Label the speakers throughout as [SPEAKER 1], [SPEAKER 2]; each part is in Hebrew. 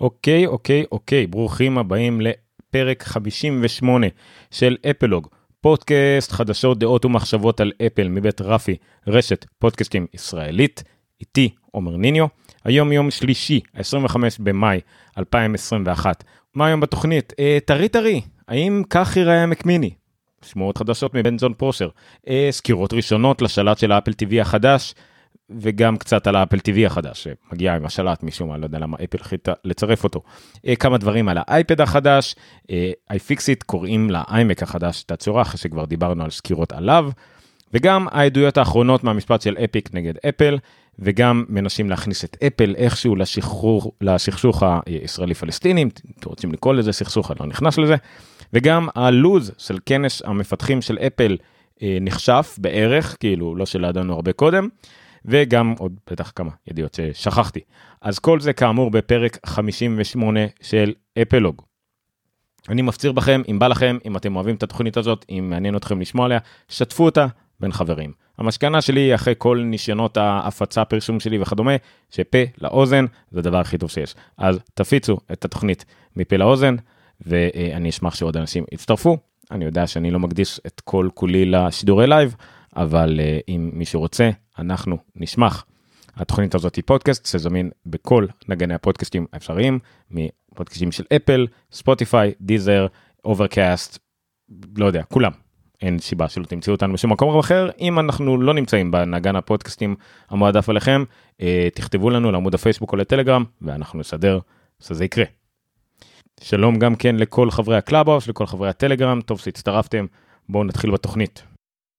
[SPEAKER 1] אוקיי, אוקיי, אוקיי, ברוכים הבאים לפרק 58 של אפלוג, פודקאסט חדשות, דעות ומחשבות על אפל מבית רפי, רשת פודקאסטים ישראלית, איתי עומר ניניו. היום יום שלישי, 25 במאי 2021. מה היום בתוכנית? אה, טרי טרי, האם כך ייראה ה Mac mini? שמועות חדשות מג'ון פרוסר, אה, סקירות ראשונות לשלט של ה Apple TV החדש, וגם קצת על האפל TV החדש שמגיע עם השלט משום מה, לא יודע למה אפל החליטה לצרף אותו. אה, כמה דברים על האייפד החדש, אה, iFixit קוראים לאיימק החדש את הצורה אחרי שכבר דיברנו על סקירות עליו, וגם העדויות האחרונות מהמשפט של אפיק נגד אפל, וגם מנסים להכניס את אפל איכשהו לשחרור, לשכשוך הישראלי פלסטיני, אם אתם רוצים לקרוא לזה סכסוך, אני לא נכנס לזה, וגם הלוז של כנס המפתחים של אפל אה, נחשף בערך, כאילו לא שלדענו הרבה קודם. וגם עוד בטח כמה ידיעות ששכחתי. אז כל זה כאמור בפרק 58 של אפלוג. אני מפציר בכם, אם בא לכם, אם אתם אוהבים את התוכנית הזאת, אם מעניין אתכם לשמוע עליה, שתפו אותה בין חברים. המשכנה שלי אחרי כל ניסיונות ההפצה, פרסום שלי וכדומה, שפה לאוזן זה הדבר הכי טוב שיש. אז תפיצו את התוכנית מפה לאוזן, ואני אשמח שעוד אנשים יצטרפו. אני יודע שאני לא מקדיש את כל כולי לשידורי live, אבל אה, אם מישהו רוצה, אנחנו נשמח. התוכנית הזאת היא פודקאסט שזמין בכל נגני הפודקאסטים האפשריים, מפודקאסטים של אפל, ספוטיפיי, Deezer, Overcast, לא יודע, כולם. אין סיבה שלא תמצאו אותנו בשום מקום אחר. אם אנחנו לא נמצאים בנגן הפודקאסטים המועדף עליכם, אה, תכתבו לנו לעמוד הפייסבוק או לטלגרם, ואנחנו נסדר שזה יקרה. שלום גם כן לכל חברי ה Clubhouse, לכל חברי הטלגרם, טוב שהצטרפתם, בואו נתחיל בתוכנית.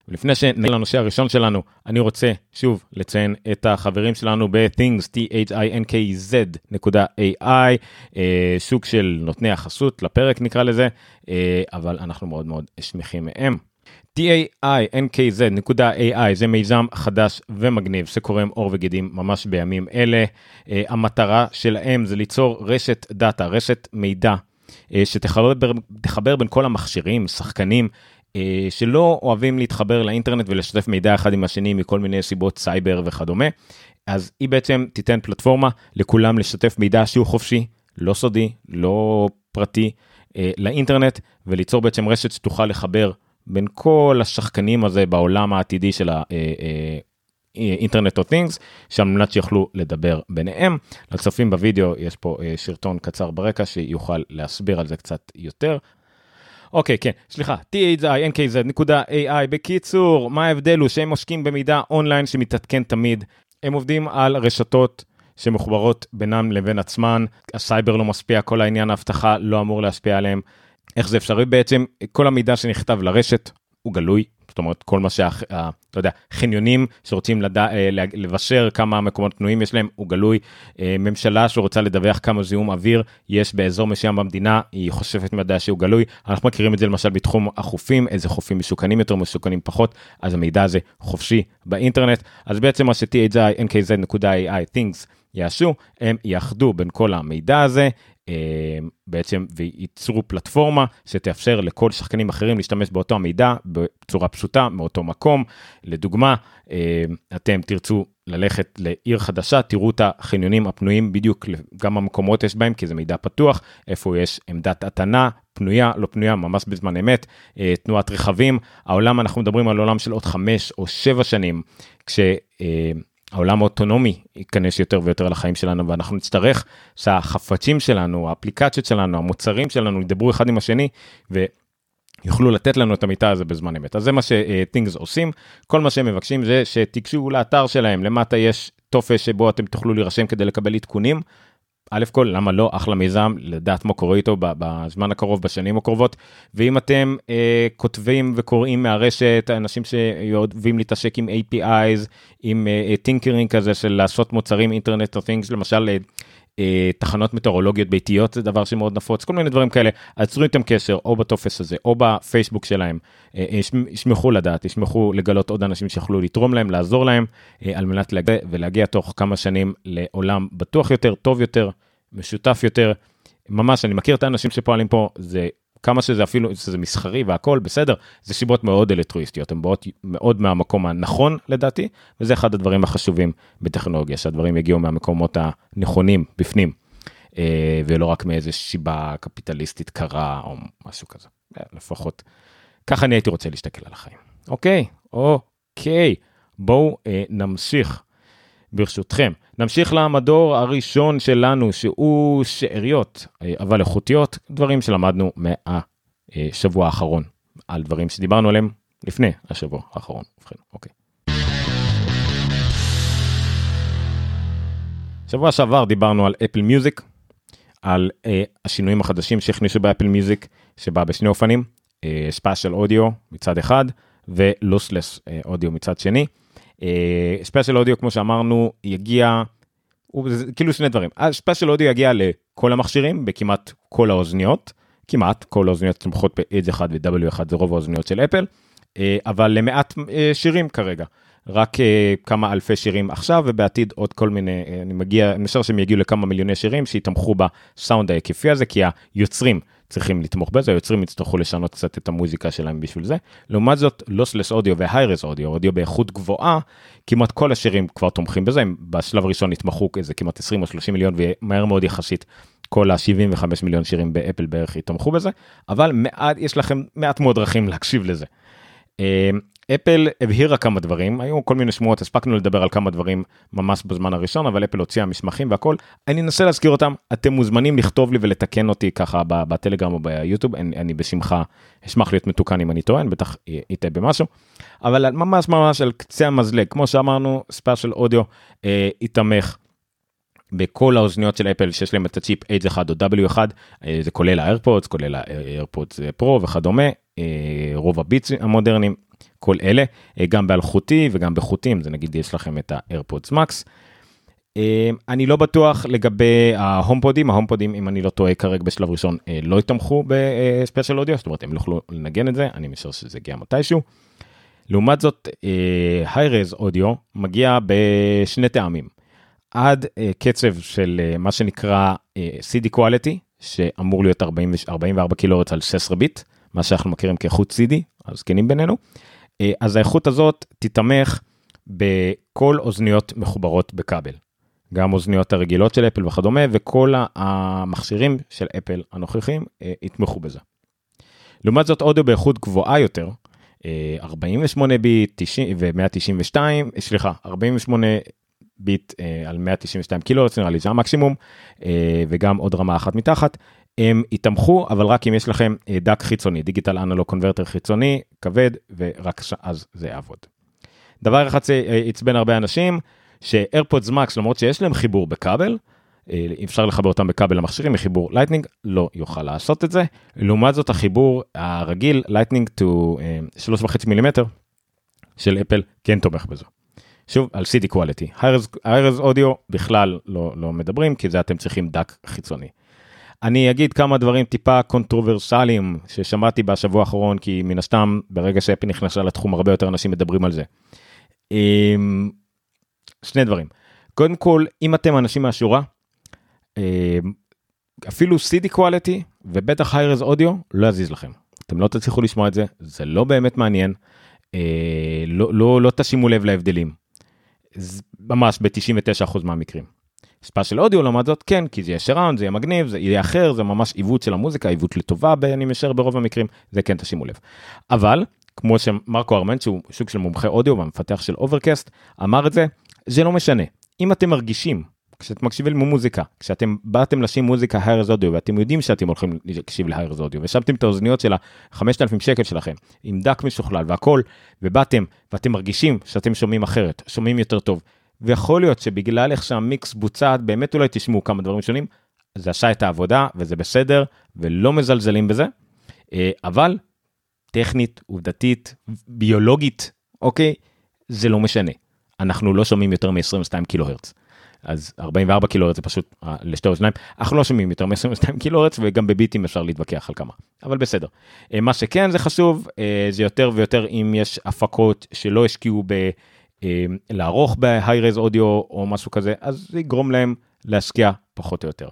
[SPEAKER 1] לפני שנגיע לנושא הראשון שלנו, אני רוצה שוב לציין את החברים שלנו ב-Thinkz, t-h-i-n-k-z.ai, אה, סוג של נותני החסות לפרק נקרא לזה, אה, אבל אנחנו מאוד מאוד שמחים מהם. t-h-i-n-k-z.ai זה מיזם חדש ומגניב שקורם עור וגידים ממש בימים אלה. אה, המטרה שלהם זה ליצור רשת data, רשת מידע, שתחבר בין כל המכשירים, שחקנים, אה, שלא אוהבים להתחבר לאינטרנט ולשתף מידע אחד עם השני מכל מיני סיבות סייבר וכדומה. אז היא בעצם תיתן פלטפורמה לכולם לשתף מידע שהוא חופשי, לא סודי, לא פרטי, אה, לאינטרנט, וליצור בעצם רשת שתוכל לחבר בין כל השחקנים הזה בעולם העתידי של האינטרנט או things, שעל מנת שיוכלו לדבר ביניהם. לצופים בווידאו יש פה סרטון קצר ברקע שיוכל להסביר על זה קצת יותר. אוקיי, כן, סליחה, t-h-i-n-k-z.ai, בקיצור, מה ההבדל הוא שהם עוסקים במידע אונליין שמתעדכן תמיד. הם עובדים על רשתות שמחוברות בינם לבין עצמן, הסייבר לא משפיע, כל העניין האבטחה לא אמור להשפיע עליהם. איך זה אפשרי בעצם? כל המידע שנכתב לרשת הוא גלוי, זאת אומרת כל מה שה... לא יודע, חניונים שרוצים לדע, אה, לבשר כמה מקומות פנויים יש להם, הוא גלוי. אה, ממשלה שרוצה לדווח כמה זיהום אוויר יש באזור מסוים במדינה, היא חושפת מידע שהוא גלוי. אנחנו מכירים את זה למשל בתחום החופים, איזה חופים מסוכנים יותר, מסוכנים פחות, אז המידע הזה חופשי באינטרנט. אז בעצם מה ש-thi nkz.ai things יעשו, הם יאחדו בין כל המידע הזה, בעצם וייצרו פלטפורמה שתאפשר לכל שחקנים אחרים להשתמש באותו המידע בצורה פשוטה מאותו מקום. לדוגמה, אה, אתם תרצו ללכת לעיר חדשה, תראו את החניונים הפנויים בדיוק, גם המקומות יש בהם, כי זה מידע פתוח, איפה יש עמדת הטענה, פנויה, לא פנויה, ממש בזמן אמת, אה, תנועת רכבים. העולם, אנחנו מדברים על עולם של עוד חמש או שבע שנים, כש... העולם האוטונומי ייכנס יותר ויותר לחיים שלנו ואנחנו נצטרך שהחפצים שלנו, האפליקציות שלנו, המוצרים שלנו ידברו אחד עם השני ויוכלו לתת לנו את המידע הזה בזמן אמת. אז זה מה ש Thinkz עושים, כל מה שהם מבקשים זה שתיגשו לאתר שלהם, למטה יש טופס שבו אתם תוכלו להירשם כדי לקבל עדכונים. א' כל למה לא? אחלה מיזם לדעת מה קורה איתו בזמן הקרוב בשנים הקרובות. ואם אתם אה, כותבים וקוראים מהרשת אנשים שאוהבים להתעסק עם API's עם tinkering אה, כזה של לעשות מוצרים internet of things למשל אה, אה, תחנות מטאורולוגיות ביתיות זה דבר שמאוד נפוץ כל מיני דברים כאלה. עצרו איתם קשר או בטופס הזה או בפייסבוק שלהם. אה, ישמחו לדעת ישמחו לגלות עוד אנשים שיכולו לתרום להם לעזור להם אה, על מנת להגיע ולהגיע תוך כמה שנים לעולם בטוח יותר טוב יותר משותף יותר. ממש אני מכיר את האנשים שפועלים פה זה כמה שזה אפילו שזה מסחרי והכל בסדר זה שיבות מאוד אלטרואיסטיות הן באות מאוד מהמקום הנכון לדעתי וזה אחד הדברים החשובים בטכנולוגיה שהדברים יגיעו מהמקומות הנכונים בפנים. אה, ולא רק מאיזה שיבה קפיטליסטית קרה או משהו כזה, אה, לפחות ככה אני הייתי רוצה להסתכל על החיים. אוקיי, אוקיי, בואו אה, נמשיך. ברשותכם. נמשיך למדור הראשון שלנו שהוא שאריות אה, אבל איכותיות, דברים שלמדנו מהשבוע האחרון, על דברים שדיברנו עליהם לפני השבוע האחרון. ובכן, אוקיי. שבוע שעבר דיברנו על Apple Music, על אה, השינויים החדשים שהכניסו ב Apple Music, שבא בשני אופנים, ספיישל uh, אודיו מצד אחד ו lossless audio מצד שני. spatial audio כמו שאמרנו יגיע, הוא, זה, כאילו שני דברים, spatial audio יגיע לכל המכשירים בכמעט כל האוזניות, כמעט כל האוזניות תומכות ב-Edge 1 ו-W1 זה רוב האוזניות של אפל, אבל למעט שירים כרגע. רק uh, כמה אלפי שירים עכשיו ובעתיד עוד כל מיני uh, אני מגיע אני משער שהם יגיעו לכמה מיליוני שירים שיתמכו בסאונד ההיקפי הזה כי היוצרים צריכים לתמוך בזה היוצרים יצטרכו לשנות קצת את המוזיקה שלהם בשביל זה לעומת זאת לוסלס אודיו והיירס אודיו אודיו באיכות גבוהה כמעט כל השירים כבר תומכים בזה הם בשלב הראשון יתמכו איזה כמעט 20 או 30 מיליון ומהר מאוד יחסית כל ה-75 מיליון שירים באפל בערך יתמכו בזה אבל מעט יש לכם מעט מאוד דרכים להקשיב לזה. אה, אפל הבהירה כמה דברים היו כל מיני שמועות הספקנו לדבר על כמה דברים ממש בזמן הראשון אבל אפל הוציאה מסמכים והכל אני אנסה להזכיר אותם אתם מוזמנים לכתוב לי ולתקן אותי ככה בטלגרם או ביוטיוב אני, אני בשמחה אשמח להיות מתוקן אם אני טועה בטח אטעה במשהו אבל ממש ממש על קצה המזלג כמו שאמרנו spatial audio אה. בכל האוזניות של אפל שיש להם את הצ'יפ H1 או W1 אה, זה כולל ה AirPods כולל ה AirPods Pro וכדומה אה, רוב ה Beats המודרניים כל אלה, אה, גם באלחוטי וגם בחוטים, זה נגיד יש לכם את ה AirPods Max. אה, אני לא בטוח לגבי ההומפודים, ההומפודים אם אני לא טועה כרגע בשלב ראשון אה, לא יתמכו ב spatial audio, זאת אומרת הם לא יוכלו לנגן את זה, אני משער שזה יגיע מתישהו. לעומת זאת, היירז אודיו מגיע בשני טעמים. עד קצב של מה שנקרא CD quality, שאמור להיות 40, 44 קילורץ על 16 ביט, מה שאנחנו מכירים כאיכות CD, הזקנים בינינו. אה, אז האיכות הזאת תתמך בכל אוזניות מחוברות בכבל. גם אוזניות הרגילות של אפל וכדומה, וכל המכשירים של אפל הנוכחים אה, יתמכו בזה. לעומת זאת אודיו באיכות גבוהה יותר, 48 אה, ביט ו-192, סליחה, 48 ביט על 192 קילו, נראה לי זה המקסימום, וגם עוד רמה אחת מתחת, הם יתמכו אבל רק אם יש לכם אה, DAC חיצוני digital analog converter חיצוני כבד ורק אז זה יעבוד. דבר אחד שעצבן הרבה אנשים ש AirPods Max למרות שיש להם חיבור בכבל אה, אפשר לחבר אותם בכבל למכשירים מחיבור Lightning לא יוכל לעשות את זה לעומת זאת החיבור הרגיל Lightning to 3.5 מילימטר של אפל כן תומך בזה. שוב על CD quality, אודיו בכלל לא, לא מדברים כי זה אתם צריכים DAC חיצוני. אני אגיד כמה דברים טיפה קונטרוברסליים ששמעתי בשבוע האחרון, כי מן הסתם ברגע שאפל נכנסה לתחום הרבה יותר אנשים מדברים על זה. אמ, שני דברים. קודם כל, אם אתם אנשים מהשורה, אמ, אפילו CD quality ובטח high-res audio לא יזיז לכם. אתם לא תצליחו לשמוע את זה, זה לא באמת מעניין, אה, לא, לא, לא תשימו לב להבדלים. ממש ב-99% מהמקרים. spatial audio לעומת זאת כן כי זה יהיה surround זה יהיה מגניב זה יהיה אחר זה ממש עיוות של המוזיקה עיוות לטובה אני משער ברוב המקרים זה כן תשימו לב. אבל כמו שמרקו ארמנט שהוא סוג של מומחה אודיו והמפתח של Overcast אמר את זה זה לא משנה אם אתם מרגישים כשאתם מקשיבים למוזיקה כשאתם באתם לשים מוזיקה היירס אודיו ואתם יודעים שאתם הולכים להקשיב להיירס אודיו ושמתם את האוזניות של ה-5000 שקל שלכם עם דק משוכלל והכל ובאתם ואתם מרגישים שאתם שומעים אחרת שומעים יותר טוב ויכול להיות שבגלל איך שהמיקס בוצע באמת אולי תשמעו כמה דברים שונים זה עשה את העבודה וזה בסדר ולא מזלזלים בזה אה, אבל טכנית עובדתית ביולוגית אוקיי? זה לא משנה. אנחנו לא שומעים יותר מ-22 קילו הרץ. אז 44 קילו הרץ זה פשוט אה, לשתי אוזניים. אנחנו לא שומעים יותר מ-22 קילו הרץ וגם בביטים אפשר להתווכח על כמה. אבל בסדר. אה, מה שכן זה חשוב זה יותר ויותר אם יש הפקות שלא השקיעו ב... אמ, לערוך ב-high-res audio או משהו כזה, אז זה יגרום להם להשקיע פחות או יותר.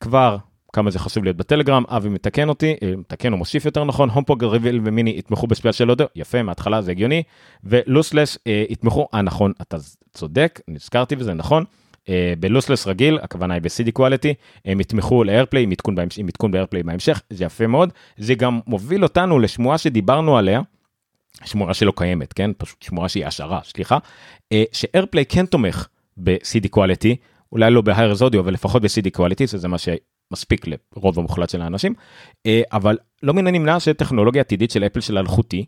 [SPEAKER 1] כבר כמה זה חשוב להיות בטלגרם, אבי מתקן אותי, אה, מתקן או מוסיף יותר נכון, הומפוג, ריביל ומיני יתמכו בספייה של אודיו, יפה, מההתחלה זה הגיוני, ולוסלס אה, יתמכו, אה נכון, אתה צודק, נזכרתי וזה נכון, בלוסלס רגיל, הכוונה היא ב-CD quality, הם יתמכו לאיירפליי עם עדכון, באיירפליי בהמשך, זה יפה מאוד. זה גם מוביל אותנו לשמועה שדיברנו עליה, שמועה שלא קיימת, כן? פשוט שמועה שהיא השערה, סליחה, שאיירפליי כן תומך ב-CD quality, אולי לא ב- high-res audio, אבל לפחות ב-CD quality, זה מה שמספיק לרוב המוחלט של האנשים, אבל לא מן הנמנע שטכנולוגיה עתידית של אפל של אלחוטי,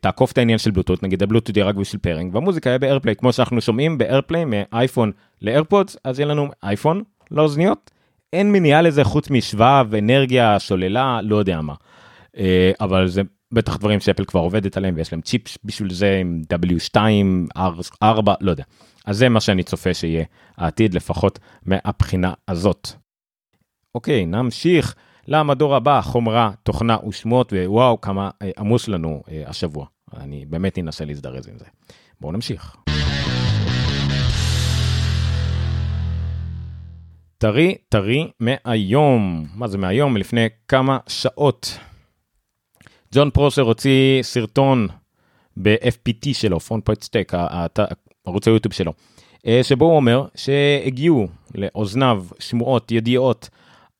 [SPEAKER 1] תעקוף את העניין של בלוטות, נגיד הבלוטות יהיה רק בשביל pairing, והמוזיקה יהיה ב AirPlay, כמו שאנחנו שומעים ב AirPlay מאייפון ל AirPods, אז יהיה לנו אייפון, לאוזניות, אין מניעה לזה חוץ משבב, אנרגיה, סוללה, לא יודע מה. אבל זה בטח דברים שאפל כבר עובדת עליהם ויש להם צ'יפ בשביל זה עם W2, R4, לא יודע. אז זה מה שאני צופה שיהיה העתיד, לפחות מהבחינה הזאת. אוקיי, נמשיך למדור הבא, חומרה, תוכנה ושמות, ווואו, כמה אה, עמוס לנו אה, השבוע. אני באמת אנסה להזדרז עם זה. בואו נמשיך. טרי טרי מהיום, מה זה מהיום? לפני כמה שעות. ג'ון פרוסר הוציא סרטון ב-FPT שלו, Front Page Tech, ערוץ היוטיוב שלו, אה, שבו הוא אומר שהגיעו לאוזניו שמועות, ידיעות,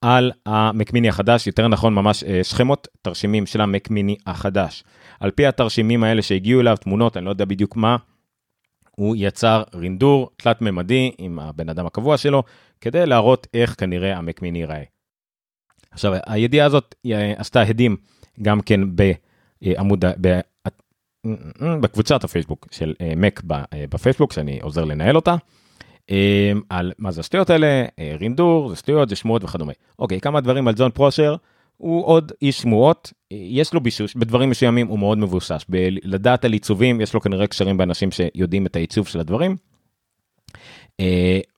[SPEAKER 1] על ה Mac Mini החדש, יותר נכון ממש אה, סכמות תרשימים של ה Mac Mini החדש. על פי התרשימים האלה שהגיעו אליו, תמונות, אני לא יודע בדיוק מה, הוא יצר רינדור תלת ממדי עם הבן אדם הקבוע שלו, כדי להראות איך כנראה ה Mac Mini ייראה. עכשיו, הידיעה הזאת אה, עשתה הדים גם כן בעמוד, בקבוצת הפייסבוק של מק בפייסבוק, שאני עוזר לנהל אותה. על מה זה השטויות האלה, רינדור, זה שטויות, זה שמועות וכדומה. אוקיי, כמה דברים על ג'ון פרושר, הוא עוד איש שמועות, יש לו בישוש, בדברים מסוימים הוא מאוד מבוסס, בלדעת על עיצובים, יש לו כנראה קשרים באנשים שיודעים את העיצוב של הדברים. Uh,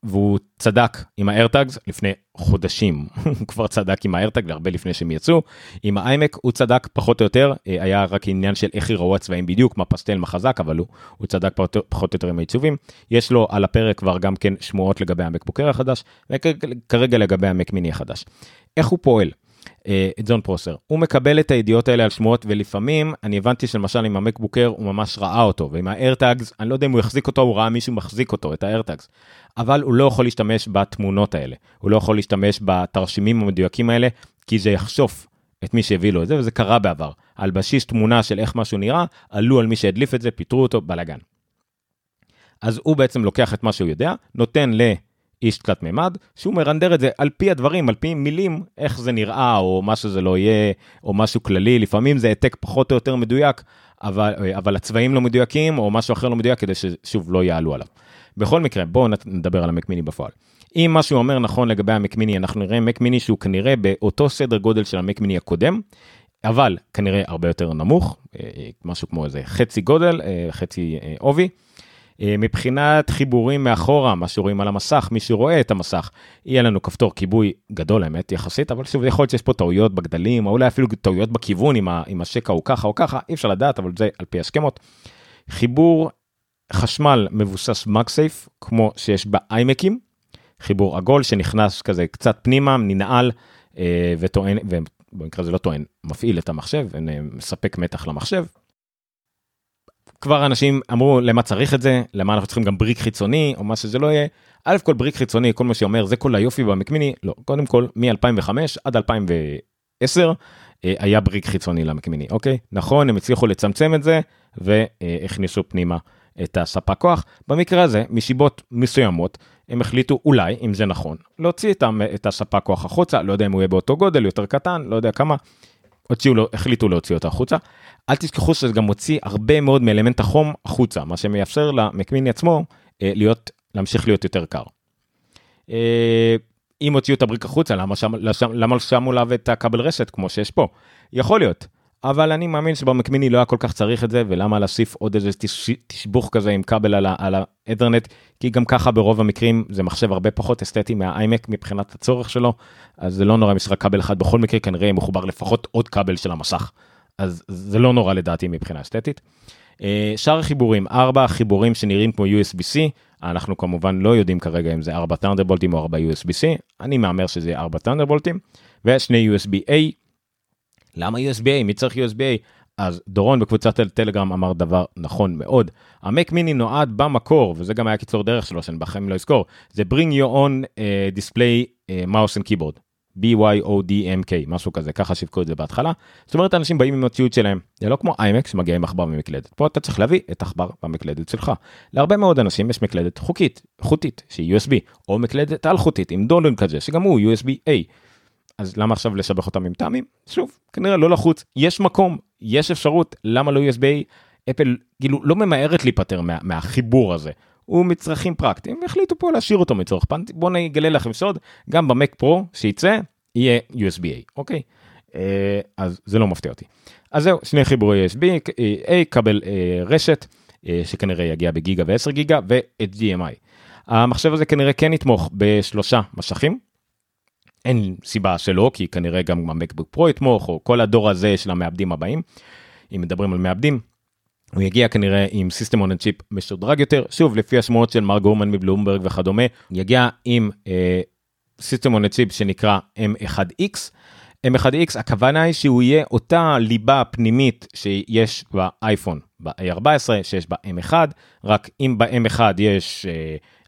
[SPEAKER 1] והוא צדק עם האיירטאגס לפני חודשים הוא כבר צדק עם האיירטאג הרבה לפני שהם יצאו עם האיימק הוא צדק פחות או יותר uh, היה רק עניין של איך יראו הצבעים בדיוק מה פסטל מה חזק אבל הוא, הוא צדק פחות, פחות או יותר עם העיצובים יש לו על הפרק כבר גם כן שמועות לגבי המקבוקר החדש וכרגע לגבי המק מיני החדש. איך הוא פועל. את ג'ון פרוסר. הוא מקבל את הידיעות האלה על שמועות ולפעמים אני הבנתי שלמשל עם המקבוקר הוא ממש ראה אותו ועם האיירטאגס אני לא יודע אם הוא יחזיק אותו הוא ראה מישהו מחזיק אותו את האיירטאגס אבל הוא לא יכול להשתמש בתמונות האלה הוא לא יכול להשתמש בתרשימים המדויקים האלה כי זה יחשוף את מי שהביא לו את זה וזה קרה בעבר על בסיס תמונה של איך משהו נראה עלו על מי שהדליף את זה פיטרו אותו בלאגן. אז הוא בעצם לוקח את מה שהוא יודע נותן ל... איש תלת מימד, שהוא מרנדר את זה על פי הדברים, על פי מילים, איך זה נראה, או מה שזה לא יהיה, או משהו כללי, לפעמים זה העתק פחות או יותר מדויק, אבל, אבל הצבעים לא מדויקים, או משהו אחר לא מדויק, כדי ששוב לא יעלו עליו. בכל מקרה, בואו נדבר על המק מיני בפועל. אם מה שהוא אומר נכון לגבי המק מיני, אנחנו נראה מק מיני שהוא כנראה באותו סדר גודל של המק מיני הקודם, אבל כנראה הרבה יותר נמוך, אה, משהו כמו איזה חצי גודל, אה, חצי אה, עובי. אה, מבחינת חיבורים מאחורה, מה שרואים על המסך, מי שרואה את המסך, יהיה לנו כפתור כיבוי גדול האמת יחסית, אבל שוב יכול להיות שיש פה טעויות בגדלים, או אולי אפילו טעויות בכיוון עם השקע הוא ככה או ככה, אי אפשר לדעת, אבל זה על פי הסכמות. חיבור חשמל מבוסס מקסייף, כמו שיש באיימקים, חיבור עגול שנכנס כזה קצת פנימה, ננעל אה, וטוען, ובמקרה זה לא טוען, מפעיל את המחשב, מספק מתח למחשב, כבר אנשים אמרו למה צריך את זה, למה אנחנו צריכים גם בריק חיצוני או מה שזה לא יהיה. א' כל בריק חיצוני, כל מה שאומר זה כל היופי במקמיני, לא, קודם כל מ-2005 עד 2010 אה, היה בריק חיצוני למקמיני, אוקיי? נכון, הם הצליחו לצמצם את זה והכניסו פנימה את הספק כוח. במקרה הזה, מסיבות מסוימות, הם החליטו אולי, אם זה נכון, להוציא את הספק כוח החוצה, לא יודע אם הוא יהיה באותו גודל, יותר קטן, לא יודע כמה. הוציאו לו, החליטו להוציא אותו החוצה. אל תשכחו שזה גם מוציא הרבה מאוד מאלמנט החום החוצה, מה שמאפשר למקמיני עצמו אה, להיות, להמשיך להיות יותר קר. אה, אם הוציאו את הבריק החוצה, למה, שם, למה שמו עליו את הכבל רשת כמו שיש פה? יכול להיות, אבל אני מאמין שבמקמיני לא היה כל כך צריך את זה, ולמה להוסיף עוד איזה תשבוך כזה עם כבל על האתרנט, כי גם ככה ברוב המקרים זה מחשב הרבה פחות אסתטי מהאיימק מבחינת הצורך שלו, אז זה לא נורא אם יש רק כבל אחד, בכל מקרה כנראה מחובר לפחות עוד כבל של המסך, אז זה לא נורא לדעתי מבחינה אסתטית. אה, שאר החיבורים, ארבע חיבורים שנראים כמו USB-C, אנחנו כמובן לא יודעים כרגע אם זה ארבע טנדרבולטים או ארבע USB-C, אני מהמר שזה ארבע טנדרבולטים, ושני USB-A. למה USB-A? מי צריך USB-A? אז דורון בקבוצת הטלגרם אמר דבר נכון מאוד. המק מיני נועד במקור, וזה גם היה קיצור דרך שלו, שאני בחיים לא אזכור, זה bring your own uh, display uh, mouse and keyboard. BYODMK, משהו כזה, ככה שיווקו את זה בהתחלה. זאת אומרת, אנשים באים עם הציוד שלהם, זה לא כמו איימק שמגיע עם עכבר ומקלדת. פה אתה צריך להביא את עכבר והמקלדת שלך. להרבה מאוד אנשים יש מקלדת חוקית, חוטית, שהיא USB, או מקלדת על-חוטית עם דולן כזה, שגם הוא USB-A. אז למה עכשיו לשבח אותם עם טעמים? שוב, כנראה לא לחוץ, יש מקום, יש אפשרות, למה לא USB-A? אפל כאילו לא ממהרת להיפטר מה, מהחיבור הזה. הוא מצרכים פרקטיים והחליטו פה להשאיר אותו מצורך פנטי. בואו אני אגלה לכם סוד, גם במק פרו שייצא יהיה USB-A, אוקיי? אה, אז זה לא מפתיע אותי. אז זהו, שני חיבורי USB-A, כבל אה, רשת, אה, שכנראה יגיע בגיגה ו-10 גיגה, ו-HDMI. המחשב הזה כנראה כן יתמוך בשלושה מסכים. אין סיבה שלא, כי כנראה גם ה MacBook Pro יתמוך, או כל הדור הזה של המעבדים הבאים. אם מדברים על מעבדים, הוא יגיע כנראה עם system on chip משודרג יותר, שוב לפי השמועות של מר גורמן מבלומברג וכדומה, יגיע עם system on chip שנקרא M1X. M1X הכוונה היא שהוא יהיה אותה ליבה פנימית שיש באייפון ב-A14 שיש ב-M1, רק אם ב-M1 יש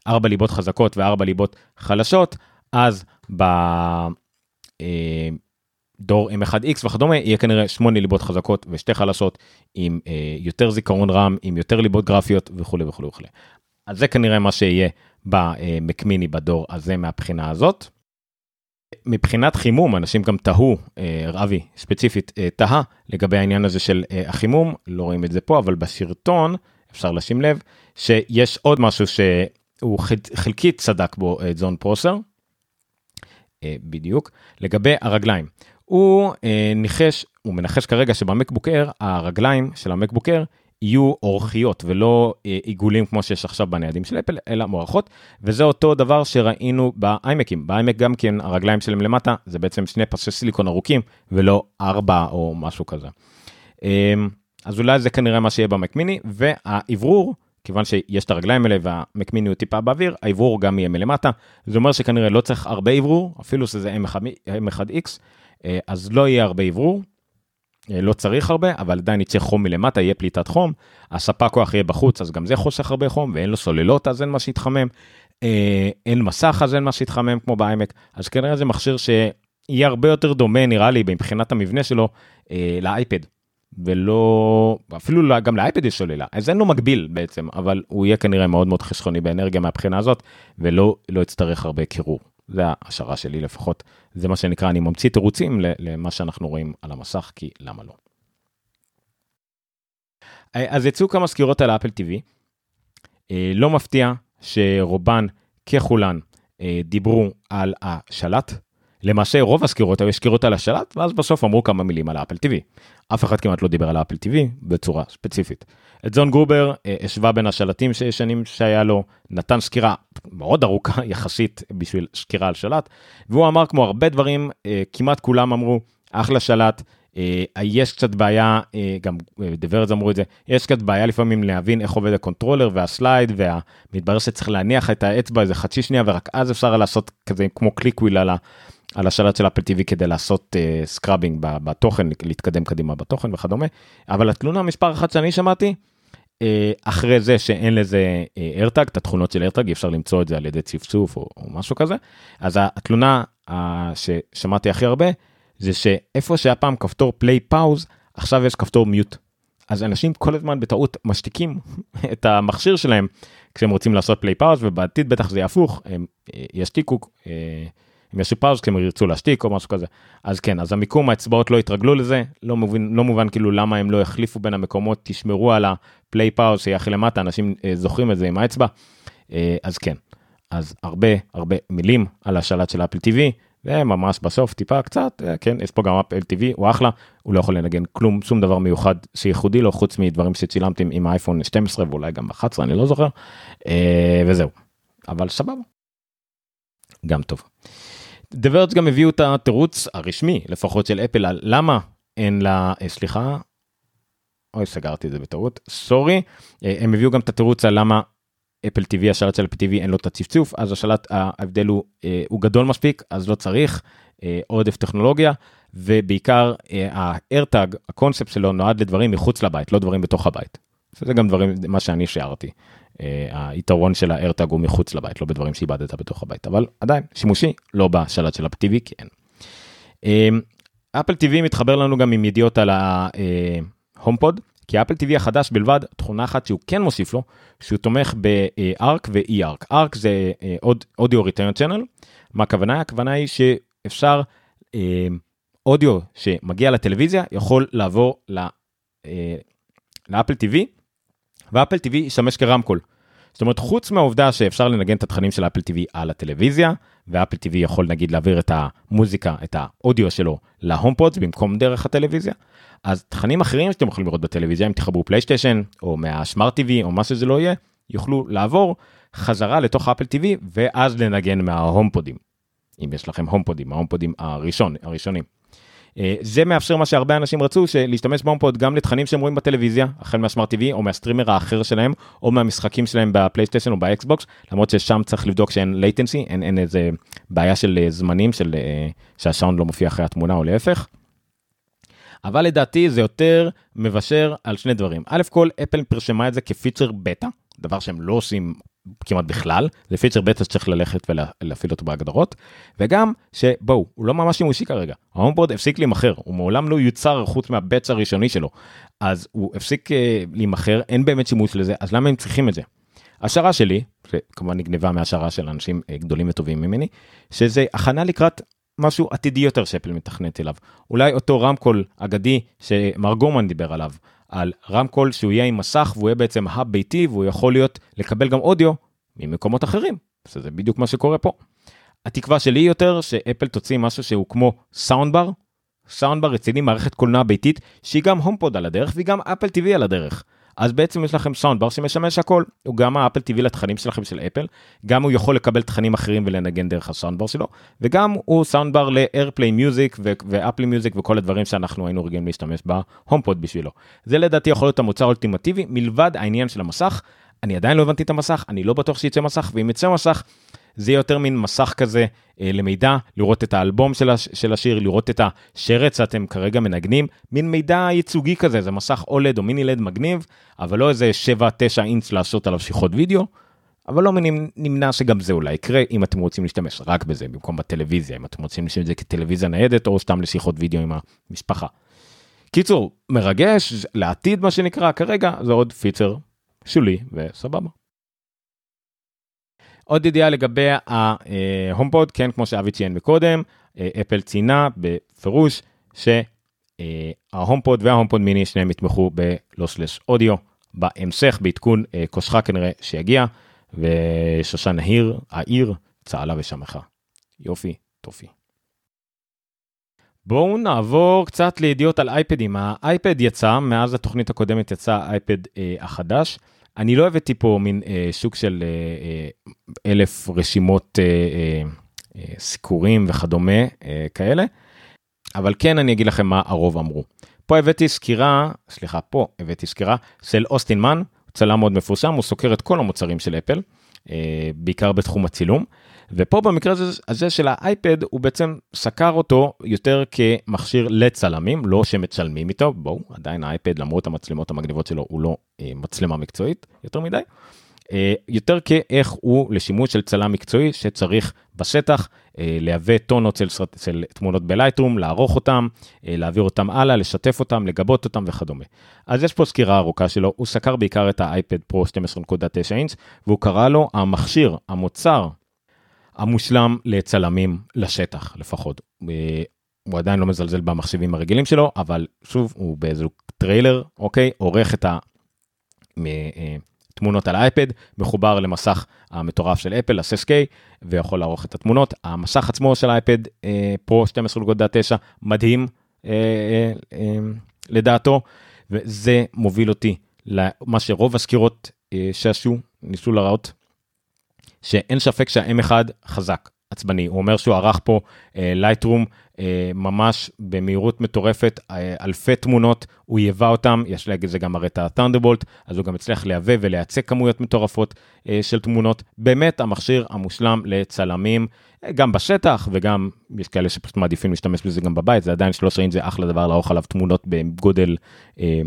[SPEAKER 1] 4 אה, ליבות חזקות ו-4 ליבות חלשות, אז ב... אה, דור M1X וכדומה יהיה כנראה 8 ליבות חזקות ושתי חלשות עם אה, יותר זיכרון רם עם יותר ליבות גרפיות וכולי וכולי וכולי. אז זה כנראה מה שיהיה במקמיני בדור הזה מהבחינה הזאת. מבחינת חימום אנשים גם תהו אה, רבי ספציפית אה, תהה לגבי העניין הזה של אה, החימום לא רואים את זה פה אבל בסרטון אפשר לשים לב שיש עוד משהו שהוא חלקית צדק בו זון פרוסר. בדיוק לגבי הרגליים הוא אה, ניחש, הוא מנחש כרגע שבמקבוק אייר, הרגליים של המקבוק אייר יהיו אורכיות ולא אה, עיגולים כמו שיש עכשיו בניידים של אפל, אלא מוערכות, וזה אותו דבר שראינו באיימקים. באיימק גם כן הרגליים שלהם למטה זה בעצם שני פסי סיליקון ארוכים ולא ארבע או משהו כזה. אה, אז אולי זה כנראה מה שיהיה במק מיני, והאוורור, כיוון שיש את הרגליים האלה והמק מיני הוא טיפה באוויר, האוורור גם יהיה מלמטה. זה אומר שכנראה לא צריך הרבה אוורור, אפילו שזה M1X. אה, אז לא יהיה הרבה אוורור, אה, לא צריך הרבה, אבל עדיין יצא חום מלמטה, יהיה פליטת חום, הספק כוח יהיה בחוץ, אז גם זה חוסך הרבה חום, ואין לו סוללות, אז אין מה שיתחמם, אה, אין מסך, אז אין מה שיתחמם כמו בעמק, אז כנראה זה מכשיר שיהיה הרבה יותר דומה, נראה לי, מבחינת המבנה שלו, לאייפד. ולא אפילו גם לאייפד יש סוללה אז אין לו מקביל בעצם אבל הוא יהיה כנראה מאוד מאוד חסכוני באנרגיה מהבחינה הזאת ולא לא יצטרך הרבה קירור. זה ההשערה שלי לפחות, זה מה שנקרא, אני ממציא תירוצים למה שאנחנו רואים על המסך, כי למה לא. אה, אז יצאו כמה סקירות על אפל TV, אה, לא מפתיע שרובן ככולן אה, דיברו על השלט, למעשה רוב הסקירות היו סקירות על השלט ואז בסוף אמרו כמה מילים על אפל TV. אף אחד כמעט לא דיבר על אפל TV בצורה ספציפית. את זון גרובר אה, השווה בין השלטים שישנים שהיה לו, נתן סקירה מאוד ארוכה יחסית בשביל סקירה על שלט, והוא אמר כמו הרבה דברים, אה, כמעט כולם אמרו, אחלה שלט, אה, יש קצת בעיה, גם The Verge אמרו את זה, יש קצת בעיה לפעמים להבין איך עובד ה controller וה slide, ומתברר שצריך להניח את האצבע איזה חצי שנייה ורק אז אפשר לעשות כזה כמו click wheel על. על השלט של Apple TV כדי לעשות uh, scrubbing בתוכן, להתקדם קדימה בתוכן וכדומה, אבל התלונה מספר אחת שאני שמעתי, uh, אחרי זה שאין לזה AirTag, uh, את התכונות של AirTag, אי אפשר למצוא את זה על ידי צפצוף או, או משהו כזה, אז התלונה uh, ששמעתי הכי הרבה, זה שאיפה שהיה פעם כפתור play pause, עכשיו יש כפתור mute. אז אנשים כל הזמן בטעות משתיקים את המכשיר שלהם כשהם רוצים לעשות play pause ובעתיד בטח זה יהפוך, הם ישתיקו. הם יעשו pause כי הם ירצו להשתיק או משהו כזה. אז כן, אז המיקום האצבעות לא התרגלו לזה, לא מובן, לא מובן כאילו למה הם לא יחליפו בין המקומות, תשמרו על ה play pause שיהיה הכי למטה, אנשים אה, זוכרים את זה עם האצבע. אה, אז כן, אז הרבה הרבה מילים על השלט של אפל TV, וממש בסוף טיפה קצת, אה, כן, יש פה גם אפל TV, הוא אחלה, הוא לא יכול לנגן כלום, שום דבר מיוחד שייחודי לו, חוץ מדברים שצילמתי עם אייפון 12 ואולי גם 11, אני לא זוכר, אה, וזהו. אבל סבבה. גם טוב. The Verge גם הביאו את התירוץ הרשמי לפחות של אפל על למה אין לה אה, סליחה. אוי סגרתי את זה בטעות סורי אה, הם הביאו גם את התירוץ על למה אפל TV השלט של אפל TV אין לו את הצפצוף אז השלט ההבדל הוא, אה, הוא גדול מספיק אז לא צריך עודף טכנולוגיה ובעיקר ה-AirTag, הקונספט שלו נועד לדברים מחוץ לבית, לא דברים בתוך הבית. זה גם דברים, מה שאני שיערתי. היתרון של ה-AirTag הוא מחוץ לבית, לא בדברים שאיבדת בתוך הבית, אבל עדיין שימושי, לא בשלט של אפל TV, כי אין. אפל TV מתחבר לנו גם עם ידיעות על ההומפוד, כי אפל TV החדש בלבד, תכונה אחת שהוא כן מוסיף לו, שהוא תומך ב-ARC ו-E-ARC. ARC זה אודיו ריטיון צ'אנל, מה הכוונה? הכוונה היא שאפשר, אודיו שמגיע לטלוויזיה יכול לעבור לאפל TV, ואפל TV ישמש כרמקול. זאת אומרת, חוץ מהעובדה שאפשר לנגן את התכנים של אפל TV על הטלוויזיה, ו Apple TV יכול נגיד להעביר את המוזיקה, את האודיו שלו ל HomePods במקום דרך הטלוויזיה, אז תכנים אחרים שאתם יכולים לראות בטלוויזיה, אם תחברו PlayStation או מה smart TV או מה שזה לא יהיה, יוכלו לעבור חזרה לתוך Apple TV ואז לנגן מההומפודים. אם יש לכם הומפודים, ההומפודים הראשון, הראשונים. אה, זה מאפשר מה שהרבה אנשים רצו, להשתמש ב HomePod גם לתכנים שהם רואים בטלוויזיה, החל מה smart TV או מהסטרימר האחר שלהם, או מהמשחקים שלהם ב PlayStation או ב Xbox, למרות ששם צריך לבדוק שאין latency, אין, אין איזה בעיה של אה, זמנים, של, אה, שהסאונד לא מופיע אחרי התמונה או להפך. אבל לדעתי זה יותר מבשר על שני דברים. א' כל אפל פרשמה את זה כפיצ'ר בטא, דבר שהם לא עושים כמעט בכלל, זה פיצ'ר בטא שצריך ללכת ולהפעיל אותו בהגדרות, וגם שבואו, הוא לא ממש שימושי כרגע, ה HomePod הפסיק להימכר, הוא מעולם לא יוצא חוץ מהבטא הראשוני שלו, אז הוא הפסיק אה, להימכר, אין באמת שימוש לזה, אז למה הם צריכים את זה? השערה שלי, שכמובן נגנבה מהשערה של אנשים אה, גדולים וטובים ממני, שזה הכנה לקראת משהו עתידי יותר שאפל מתכנת אליו. אולי אותו רמקול אגדי שמר גורמן דיבר עליו, על רמקול שהוא יהיה עם מסך והוא יהיה בעצם האב ביתי והוא יכול להיות לקבל גם אודיו ממקומות אחרים. זה בדיוק מה שקורה פה. התקווה שלי יותר שאפל תוציא משהו שהוא כמו סאונד בר, soundbar רציני מערכת קולנוע ביתית שהיא גם HomePod על הדרך והיא גם Apple TV על הדרך. אז בעצם יש לכם soundbar שמשמש הכל, הוא גם ה Apple TV לתכנים שלכם של אפל, גם הוא יכול לקבל תכנים אחרים ולנגן דרך ה soundbar שלו, וגם הוא soundbar ל-AirPlay Music ו Apple Music וכל הדברים שאנחנו היינו רגילים להשתמש ב HomePod בשבילו. זה לדעתי יכול להיות המוצר האולטימטיבי, מלבד העניין של המסך, אני עדיין לא הבנתי את המסך, אני לא בטוח שיצא מסך, ואם יצא מסך, זה יהיה יותר מין מסך כזה אה, למידע, לראות את האלבום של, הש, של השיר, לראות את השרץ שאתם כרגע מנגנים, מין מידע ייצוגי כזה, זה מסך אולד או מיני לד מגניב, אבל לא איזה 7-9 אינץ לעשות עליו שיחות וידאו, אבל לא נמנע שגם זה אולי יקרה אם אתם רוצים להשתמש רק בזה במקום בטלוויזיה, אם אתם רוצים להשתמש בזה כטלוויזיה ניידת או סתם לשיחות וידאו עם המשפחה. קיצור, מרגש, לעתיד מה שנקרא, כרגע זה עוד פיצר שולי וסבבה. עוד ידיעה לגבי ה-HomePod, כן, כמו שאבי ציין מקודם, אפל ציינה בפירוש שההומפוד וההומפוד מיני שניהם יתמכו ב lossless audio בהמשך, בעדכון כלשהו כנראה שיגיע, ושושן העיר, העיר, צהלה ושמחה. יופי, טופי. בואו נעבור קצת לידיעות על אייפדים. האייפד יצא, מאז התוכנית הקודמת יצא האייפד אה, החדש. אני לא הבאתי פה מין אה, שוק של אה, אה, אלף רשימות אה, אה, אה, סיקורים וכדומה כאלה, אבל כן אני אגיד לכם מה הרוב אמרו. פה הבאתי סקירה, סליחה, פה הבאתי סקירה של אוסטין מן, צלם מאוד מפורסם, הוא סוקר את כל המוצרים של אפל, בעיקר בתחום הצילום. ופה במקרה הזה, הזה של האייפד הוא בעצם סקר אותו יותר כמכשיר לצלמים, לא שמצלמים איתו, בואו, עדיין האייפד למרות המצלמות המגניבות שלו הוא לא מצלמה מקצועית יותר מדי. אה, יותר כאיך הוא לשימוש של צלם מקצועי שצריך בשטח אה, להווה טונות של, של תמונות בלייטרום, לערוך אותם, אה, להעביר אותם הלאה, לשתף אותם, לגבות אותם וכדומה. אז יש פה סקירה ארוכה שלו, הוא סקר בעיקר את האייפד פרו 12.9 אינץ' והוא קרא לו המכשיר, המוצר המושלם לצלמים לשטח לפחות. הוא עדיין לא מזלזל במחשבים הרגילים שלו, אבל שוב, הוא באיזה טריילר, אוקיי, עורך את התמונות על האייפד, מחובר למסך המטורף של אפל, ה-6K, ויכול לערוך את התמונות. המסך עצמו של האייפד פרו 12.9 מדהים אה, אה, אה, לדעתו, וזה מוביל אותי למה שרוב הסקירות שעשו, ניסו להראות שאין ספק שה-M1 חזק, עצבני. הוא אומר שהוא ערך פה Lightroom אה, אה, ממש במהירות מטורפת, אה, אלפי תמונות, הוא ייבא אותם, יש לזה גם הרי את ה-Thunderbolt, אז הוא גם הצליח לייבא ולייצא כמויות מטורפות אה, של תמונות. באמת המכשיר המושלם לצלמים, גם בשטח וגם יש כאלה שפשוט מעדיפים להשתמש בזה גם בבית, זה עדיין 13 אינץ' זה אחלה דבר לערוך עליו תמונות בגודל אה,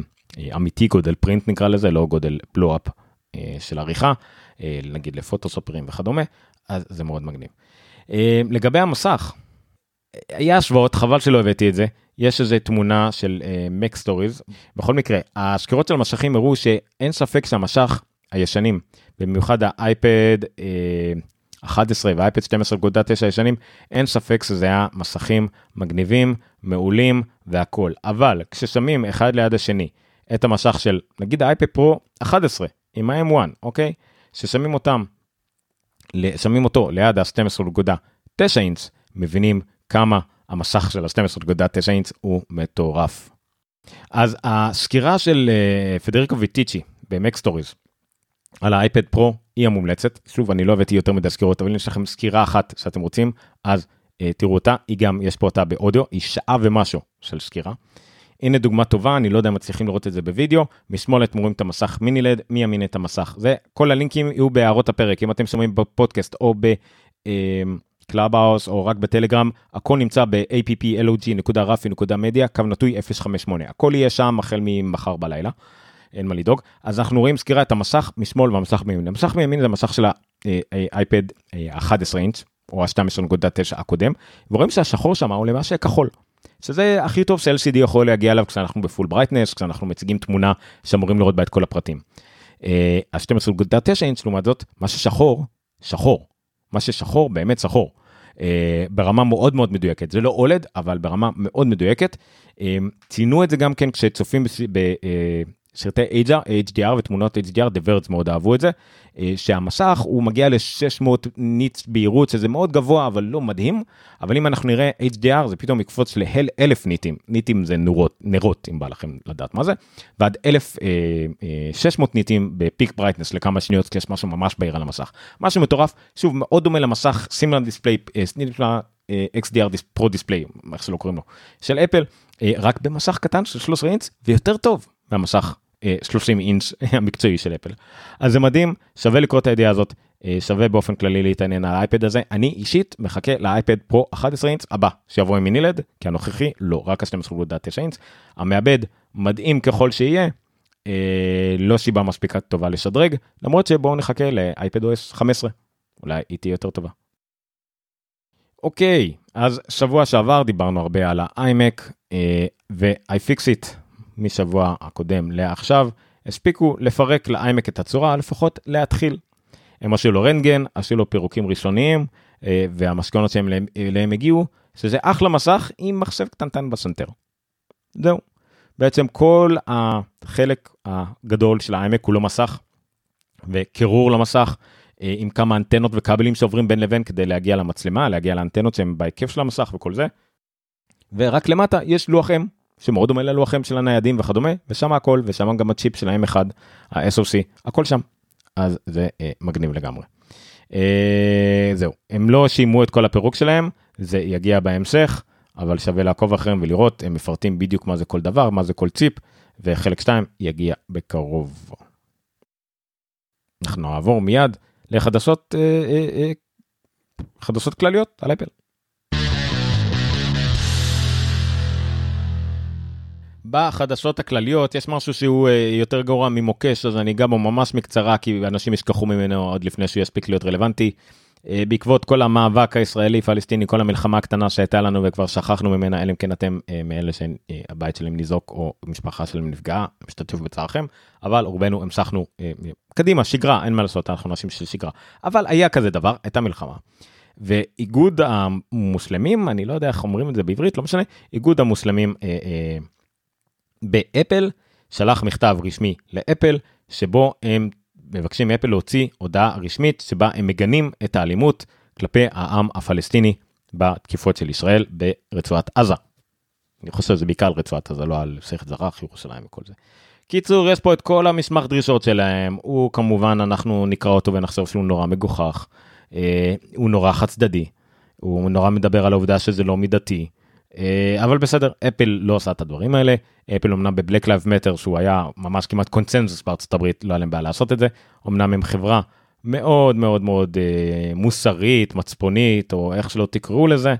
[SPEAKER 1] אמיתי, גודל פרינט נקרא לזה, לא גודל בלו-אפ אה, של עריכה, אה, נגיד לפוטוסופרים וכדומה, אז זה מאוד מגניב. אה, לגבי המסך, היה השוואות, חבל שלא הבאתי את זה. יש איזה תמונה של uh, Mac Stories. בכל מקרה, הסקירות של המשכים הראו שאין ספק שהמשך הישנים, במיוחד האייפד uh, 11 והאייפד 12.9 הישנים, אין ספק שזה היה מסכים מגניבים, מעולים והכול. אבל כששמים אחד ליד השני את המשך של נגיד האייפד פרו 11 עם ה-M1, אוקיי? ששמים אותם, שמים אותו ליד ה-12.9 אינץ, מבינים כמה המסך של ה-12.9 אינץ הוא מטורף. אז הסקירה של אה, פדריקו ויטיצ'י ב MacStories על האייפד פרו היא המומלצת. שוב, אני לא הבאתי יותר מדי סקירות, אבל אם יש לכם סקירה אחת שאתם רוצים, אז אה, תראו אותה, היא גם, יש פה אותה באודיו, היא שעה ומשהו של סקירה. הנה דוגמה טובה, אני לא יודע אם מצליחים לראות את זה בווידאו, משמאל אתם רואים את המסך mini LED, מימין את המסך. זה, כל הלינקים יהיו בהערות הפרק, אם אתם שומעים בפודקאסט או ב... אה, Clubhouse או רק בטלגרם, הכל נמצא ב-applog.rafi.media, קו נטוי 058. הכל יהיה שם החל ממחר בלילה, אין מה לדאוג. אז אנחנו רואים סקירה את המסך משמאל והמסך מימין. המסך מימין זה המסך של האייפד 11 אינץ', או ה-12.9 הקודם, ורואים שהשחור שם הוא למעשה כחול. שזה הכי טוב ש-LCD יכול להגיע אליו כשאנחנו ב full brightness, כשאנחנו מציגים תמונה שאמורים לראות בה את כל הפרטים. ה-12.9 אינץ' לעומת זאת, מה ששחור, שחור. מה ששחור באמת שחור. אה, ברמה מאוד מאוד מדויקת. זה לא OLED, אבל ברמה מאוד מדויקת. אה, ציינו את זה גם כן כשצופים בסרטי HDR ותמונות HDR, The Verge מאוד אהבו את זה, אה, שהמסך הוא מגיע ל-600 nits בהירות, שזה מאוד גבוה, אבל לא מדהים. אבל אם אנחנו נראה HDR, זה פתאום יקפוץ ל-1000 ניטים. ניטים זה נורות, נרות, אם בא לכם לדעת מה זה. ועד 1600 ניטים ב peak brightness לכמה שניות, כי יש משהו ממש בהיר על המסך. משהו מטורף, שוב, מאוד דומה למסך Cinema Display, Cinema XDR Pro Display, איך שלא קוראים לו, של אפל, רק במסך קטן של 13 אינץ, ויותר טוב מהמסך 30 אינץ' המקצועי של אפל. אז זה מדהים, שווה לקרוא את הידיעה הזאת, שווה באופן כללי להתעניין על האייפד הזה. אני אישית מחכה לאייפד פרו 11 אינץ' הבא, שיבוא עם מינילד, כי הנוכחי לא, רק ה-12.9 אינץ'. המעבד מדהים ככל שיהיה, אה, לא סיבה מספיקה טובה לשדרג, למרות שבואו נחכה לאייפד OS 15, אולי היא תהיה יותר טובה. אוקיי, אז שבוע שעבר דיברנו הרבה על האיימק אה, ו-iFixit משבוע הקודם לעכשיו, הספיקו לפרק לאיימק את הצורה, לפחות להתחיל. הם עשו לו רנטגן, עשו לו פירוקים ראשוניים, אה, והמשכונות שהם אליהם הגיעו, שזה אחלה מסך עם מחשב קטנטן בסנטר. זהו. בעצם כל החלק הגדול של האיימק הוא לא מסך, וקירור למסך, אה, עם כמה אנטנות וכבלים שעוברים בין לבין כדי להגיע למצלמה, להגיע לאנטנות שהן בהיקף של המסך וכל זה. ורק למטה יש לוח M שמאוד דומה ללוחם של הניידים וכדומה, ושם הכל, ושם גם הצ'יפ של ה-M1, ה-SOC, הכל שם. אז זה אה, מגניב לגמרי. אה, זהו, הם לא שימו את כל הפירוק שלהם, זה יגיע בהמשך, אבל שווה לעקוב אחריהם ולראות, הם מפרטים בדיוק מה זה כל דבר, מה זה כל צ'יפ, וחלק 2 יגיע בקרוב. אנחנו נעבור מיד לחדשות, אה, אה, אה, חדשות כלליות על אפל. בחדשות הכלליות יש משהו שהוא אה, יותר גרוע ממוקש אז אני אגע בו ממש מקצרה כי אנשים ישכחו ממנו עוד לפני שהוא יספיק להיות רלוונטי. אה, בעקבות כל המאבק הישראלי פלסטיני כל המלחמה הקטנה שהייתה לנו וכבר שכחנו ממנה אלא אם כן אתם אה, מאלה שהבית שלהם ניזוק או משפחה שלהם נפגעה משתתף בצערכם אבל רובנו המשכנו קדימה שגרה אין מה לעשות אנחנו אנשים של שגרה אבל היה כזה דבר הייתה מלחמה. ואיגוד המוסלמים אני לא יודע איך אומרים את זה בעברית לא משנה איגוד המוסלמים. אה, אה, באפל שלח מכתב רשמי לאפל שבו הם מבקשים מאפל להוציא הודעה רשמית שבה הם מגנים את האלימות כלפי העם הפלסטיני בתקיפות של ישראל ברצועת עזה. אני חושב שזה בעיקר על רצועת עזה, לא על שכת זרח, ירושלים וכל זה. קיצור, יש פה את כל המסמך דרישות שלהם, הוא כמובן, אנחנו נקרא אותו ונחשוב שהוא נורא מגוחך, אה, הוא נורא חד צדדי, הוא נורא מדבר על העובדה שזה לא מידתי, אבל בסדר, אפל לא עושה את הדברים האלה, אפל אמנם ב Black Lives Matter שהוא היה ממש כמעט קונצנזוס בארצות הברית, לא היה להם בעיה לעשות את זה, אמנם הם חברה מאוד מאוד מאוד אה, מוסרית, מצפונית, או איך שלא תקראו לזה,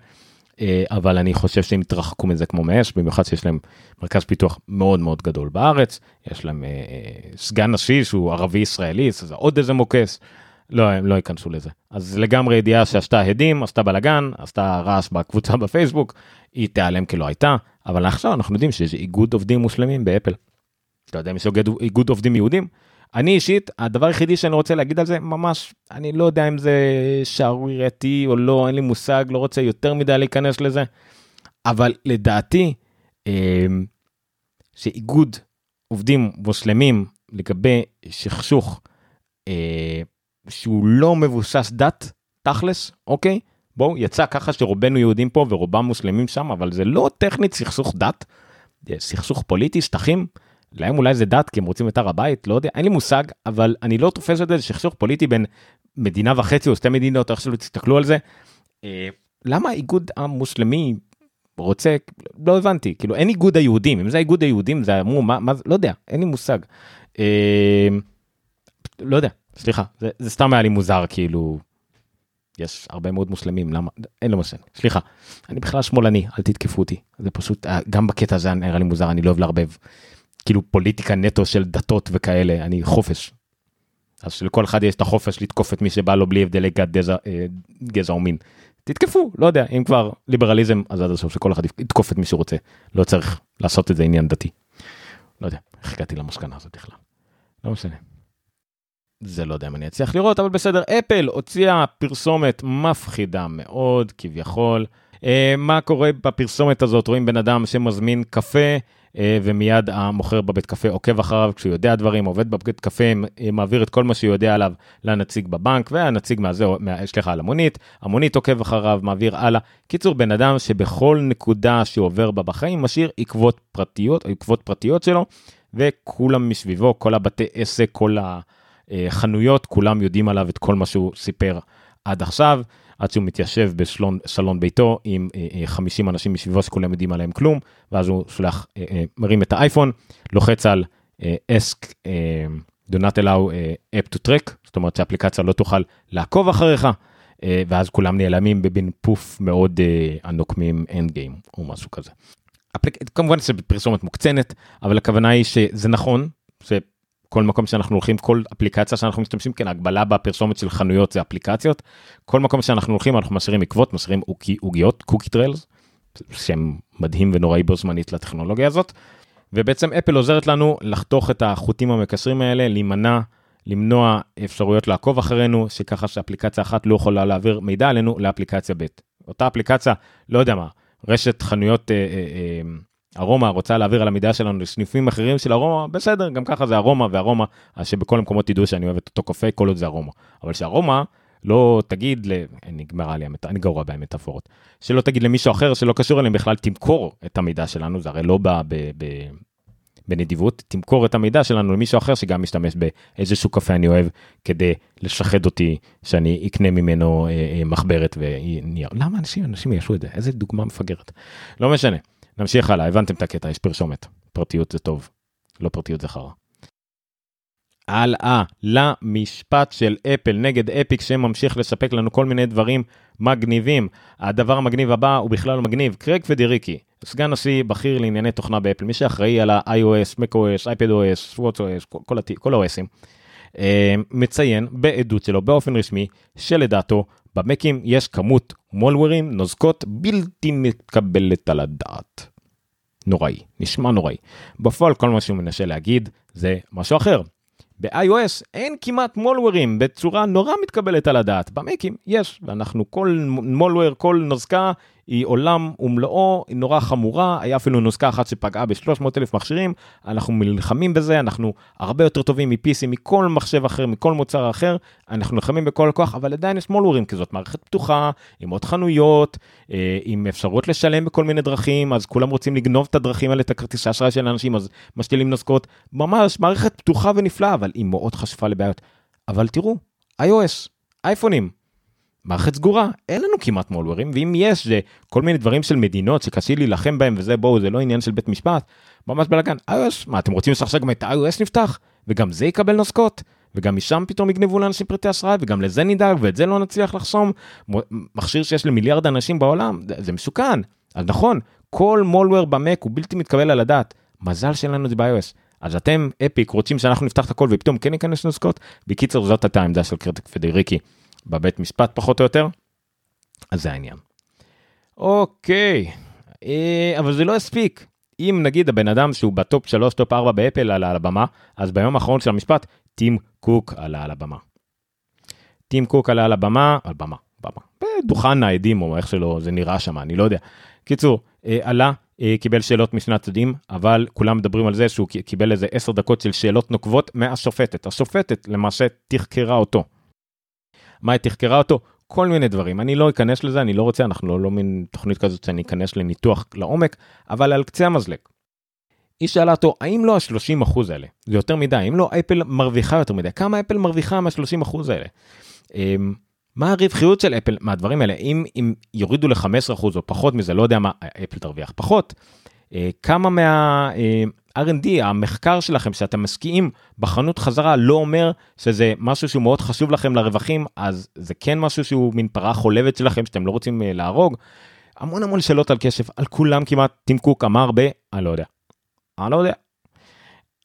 [SPEAKER 1] אה, אבל אני חושב שהם יתרחקו מזה כמו מאש, במיוחד שיש להם מרכז פיתוח מאוד מאוד גדול בארץ, יש להם אה, אה, סגן נשיא שהוא ערבי ישראלי, זה עוד איזה מוקש, לא, הם לא ייכנסו לזה. אז לגמרי ידיעה שעשתה הדים, עשתה בלאגן, עשתה רעש בקבוצה בפייסבוק, היא תיעלם כלא הייתה, אבל עכשיו אנחנו יודעים שיש איגוד עובדים מוסלמים באפל. אתה יודע אם יש איגוד עובדים יהודים? אני אישית, הדבר היחידי שאני רוצה להגיד על זה, ממש, אני לא יודע אם זה שערורייתי או לא, אין לי מושג, לא רוצה יותר מדי להיכנס לזה, אבל לדעתי, אמ, שאיגוד עובדים מוסלמים לגבי שכשוך אה, שהוא לא מבוסס דת, תכלס, אוקיי? בואו, יצא ככה שרובנו יהודים פה ורובם מוסלמים שם, אבל זה לא טכנית סכסוך דת, סכסוך פוליטי, שטחים. להם אולי זה דת כי הם רוצים את הר הבית, לא יודע, אין לי מושג, אבל אני לא תופס את זה, זה שכסוך פוליטי בין מדינה וחצי או שתי מדינות, איך שלא תסתכלו על זה. אה, למה האיגוד המוסלמי רוצה, לא הבנתי, כאילו אין איגוד היהודים, אם זה איגוד היהודים זה אמרו, מה, מה, לא יודע, אין לי מושג. אה, לא יודע, סליחה, זה, זה סתם היה לי מוזר, כאילו, יש הרבה מאוד מוסלמים, למה, אין לו משנה, סליחה, אני בכלל שמאלני, אל תתקפו אותי, זה פשוט, אה, גם בקטע הזה נראה לי מוזר, אני לא אוהב לערבב. כאילו פוליטיקה נטו של דתות וכאלה, אני חופש. אז שלכל אחד יש את החופש לתקוף את מי שבא לו בלי הבדלי גזע, אה, או מין. תתקפו, לא יודע, אם כבר ליברליזם, אז עד הסוף שכל אחד יתקוף את מי שרוצה. לא צריך לעשות את זה עניין דתי. לא יודע, איך הגעתי למסקנה הזאת בכלל. לא משנה. זה לא יודע אם אני אצליח לראות, אבל בסדר, אפל הוציאה פרסומת מפחידה מאוד, כביכול. אה, מה קורה בפרסומת הזאת? רואים בן אדם שמזמין קפה. אה, ומיד המוכר בבית קפה עוקב אחריו כשהוא יודע דברים, עובד בבית קפה, אה, מעביר את כל מה שהוא יודע עליו לנציג בבנק, והנציג מהזה, יש לך על המונית, המונית עוקב אחריו, מעביר הלאה. קיצור, בן אדם שבכל נקודה שהוא עובר בה בחיים משאיר עקבות פרטיות, עקבות פרטיות שלו, וכולם מסביבו, כל הבתי עסק, כל החנויות, כולם יודעים עליו את כל מה שהוא סיפר עד עכשיו. עד שהוא מתיישב בסלון ביתו עם 50 אה, אה, אנשים מסביבו שכולם יודעים עליהם כלום, ואז הוא שולח, אה, מרים את האייפון, לוחץ על ask do not allow app to track, זאת אומרת שהאפליקציה לא תוכל לעקוב אחריך, ואז כולם נעלמים במין פוף מאוד הנוקמים Endgame או משהו כזה. כמובן שפרסומת מוקצנת, אבל הכוונה היא שזה נכון, כל מקום שאנחנו הולכים, כל אפליקציה שאנחנו משתמשים, כן, הגבלה בפרסומת של חנויות זה אפליקציות. כל מקום שאנחנו הולכים אנחנו משאירים עקבות, משאירים עוגיות, cookie trails, שהם מדהים ונוראי בו זמנית לטכנולוגיה הזאת. ובעצם אפל עוזרת לנו לחתוך את החוטים המקשרים האלה, להימנע, למנוע אפשרויות לעקוב אחרינו, שככה שאפליקציה אחת לא יכולה להעביר מידע עלינו לאפליקציה ב'. אותה אפליקציה, לא יודע מה, רשת חנויות אה, אה, אה, ארומה רוצה להעביר על המידע שלנו לסניפים אחרים של ארומה, בסדר, גם ככה זה ארומה וארומה, אז שבכל המקומות תדעו שאני אוהב את אותו קפה, כל עוד זה ארומה. אבל שארומה לא תגיד, ל... נגמרה לי. אני גרוע במטאפורות, שלא תגיד למישהו אחר שלא קשור אליהם בכלל, תמכור את המידע שלנו, זה הרי לא בא ב... ב... בנדיבות, תמכור את המידע שלנו למישהו אחר שגם משתמש באיזשהו קפה אני אוהב כדי לשחד אותי שאני אקנה ממנו אה, אה, מחברת ונייר. למה אנשים, אנשים יעשו את זה? איזה דוגמה מפגרת. לא משנה. נמשיך הלאה, הבנתם את הקטע, יש פרשומת. פרטיות זה טוב, לא פרטיות זה חרא. הלאה למשפט של אפל נגד אפיק שממשיך לספק לנו כל מיני דברים מגניבים. הדבר המגניב הבא הוא בכלל מגניב, קרג פדריקי, סגן נשיא בכיר לענייני תוכנה באפל, מי שאחראי על ה-iOS, macOS, iPadOS, WatchOS, כל, כל, כל ה-OSים, אה, מציין בעדות שלו באופן רשמי שלדעתו במקים יש כמות מולוורים נוזקות בלתי מתקבלת על הדעת. נוראי, נשמע נוראי. בפועל כל מה שהוא מנסה להגיד זה משהו אחר. ב-iOS אין כמעט מולוורים בצורה נורא מתקבלת על הדעת, במקים יש, ואנחנו כל מולוור, כל נוזקה היא עולם ומלואו, היא נורא חמורה, היה אפילו נוזקה אחת שפגעה ב-300 אלף מכשירים, אנחנו נלחמים בזה, אנחנו הרבה יותר טובים מ-PC, מכל מחשב אחר, מכל מוצר אחר, אנחנו נלחמים בכל הכוח, אבל עדיין יש מולוורים, כי זאת מערכת פתוחה, עם עוד חנויות, אה, עם אפשרות לשלם בכל מיני דרכים, אז כולם רוצים לגנוב את הדרכים האלה, את הכרטיסי אשראי של האנשים, אז משתילים נוזקות, ממש מערכת פתוחה ונפלאה, אבל היא מאוד חשפה לבעיות. אבל תראו, iOS, אייפונים, מערכת סגורה, אין לנו כמעט מולוורים, ואם יש זה כל מיני דברים של מדינות שקשה להילחם בהם וזה בואו זה לא עניין של בית משפט, ממש בלאגן, iOS, מה אתם רוצים שעכשיו גם את ה-iOS נפתח? וגם זה יקבל נוסקות? וגם משם פתאום יגנבו לאנשים פרטי אשראי וגם לזה נדאג ואת זה לא נצליח לחסום. מכשיר שיש למיליארד אנשים בעולם, זה, זה מסוכן. אז נכון, כל malware במק הוא בלתי מתקבל על הדעת. מזל שלנו זה ב-iOS. אז אתם, Epic, רוצים שאנחנו נפתח את הכל ופתאום כן ניכנס לנוסקות? בקיצור, זאת הייתה העמדה של קרייג פדריגי בבית משפט פחות או יותר. אז זה העניין. אוקיי, אה, אבל זה לא הספיק. אם נגיד הבן אדם שהוא ב top 3, top 4 באפל על הבמה, אז ביום האחרון של המשפט, טים קוק עלה על הבמה. טים קוק עלה על הבמה, על במה, במה, בדוכן העדים או איך שלא זה נראה שם, אני לא יודע. קיצור, אה, עלה, אה, קיבל שאלות משני הצדדים, אבל כולם מדברים על זה שהוא קיבל איזה 10 דקות של שאלות נוקבות מהשופטת. השופטת למעשה תחקרה אותו. מה היא תחקרה אותו? כל מיני דברים. אני לא אכנס לזה, אני לא רוצה, אנחנו לא, לא מין תוכנית כזאת שאני אכנס לניתוח לעומק, אבל על קצה המזלג. היא שאלה אותו, האם לא ה-30% האלה, זה יותר מדי, האם לא אפל מרוויחה יותר מדי, כמה אפל מרוויחה מה-30% האלה? אמ, מה הרווחיות של אפל מהדברים האלה, אם, אם יורידו ל-15% או פחות מזה, לא יודע מה, אפל תרוויח פחות, אה, כמה מה... R&D, המחקר שלכם שאתם משקיעים בחנות חזרה לא אומר שזה משהו שהוא מאוד חשוב לכם לרווחים, אז זה כן משהו שהוא מין פרה חולבת שלכם שאתם לא רוצים אה, להרוג. המון המון שאלות על קשב, על כולם כמעט, טים קוק אמר ב... אני לא יודע. אני לא יודע.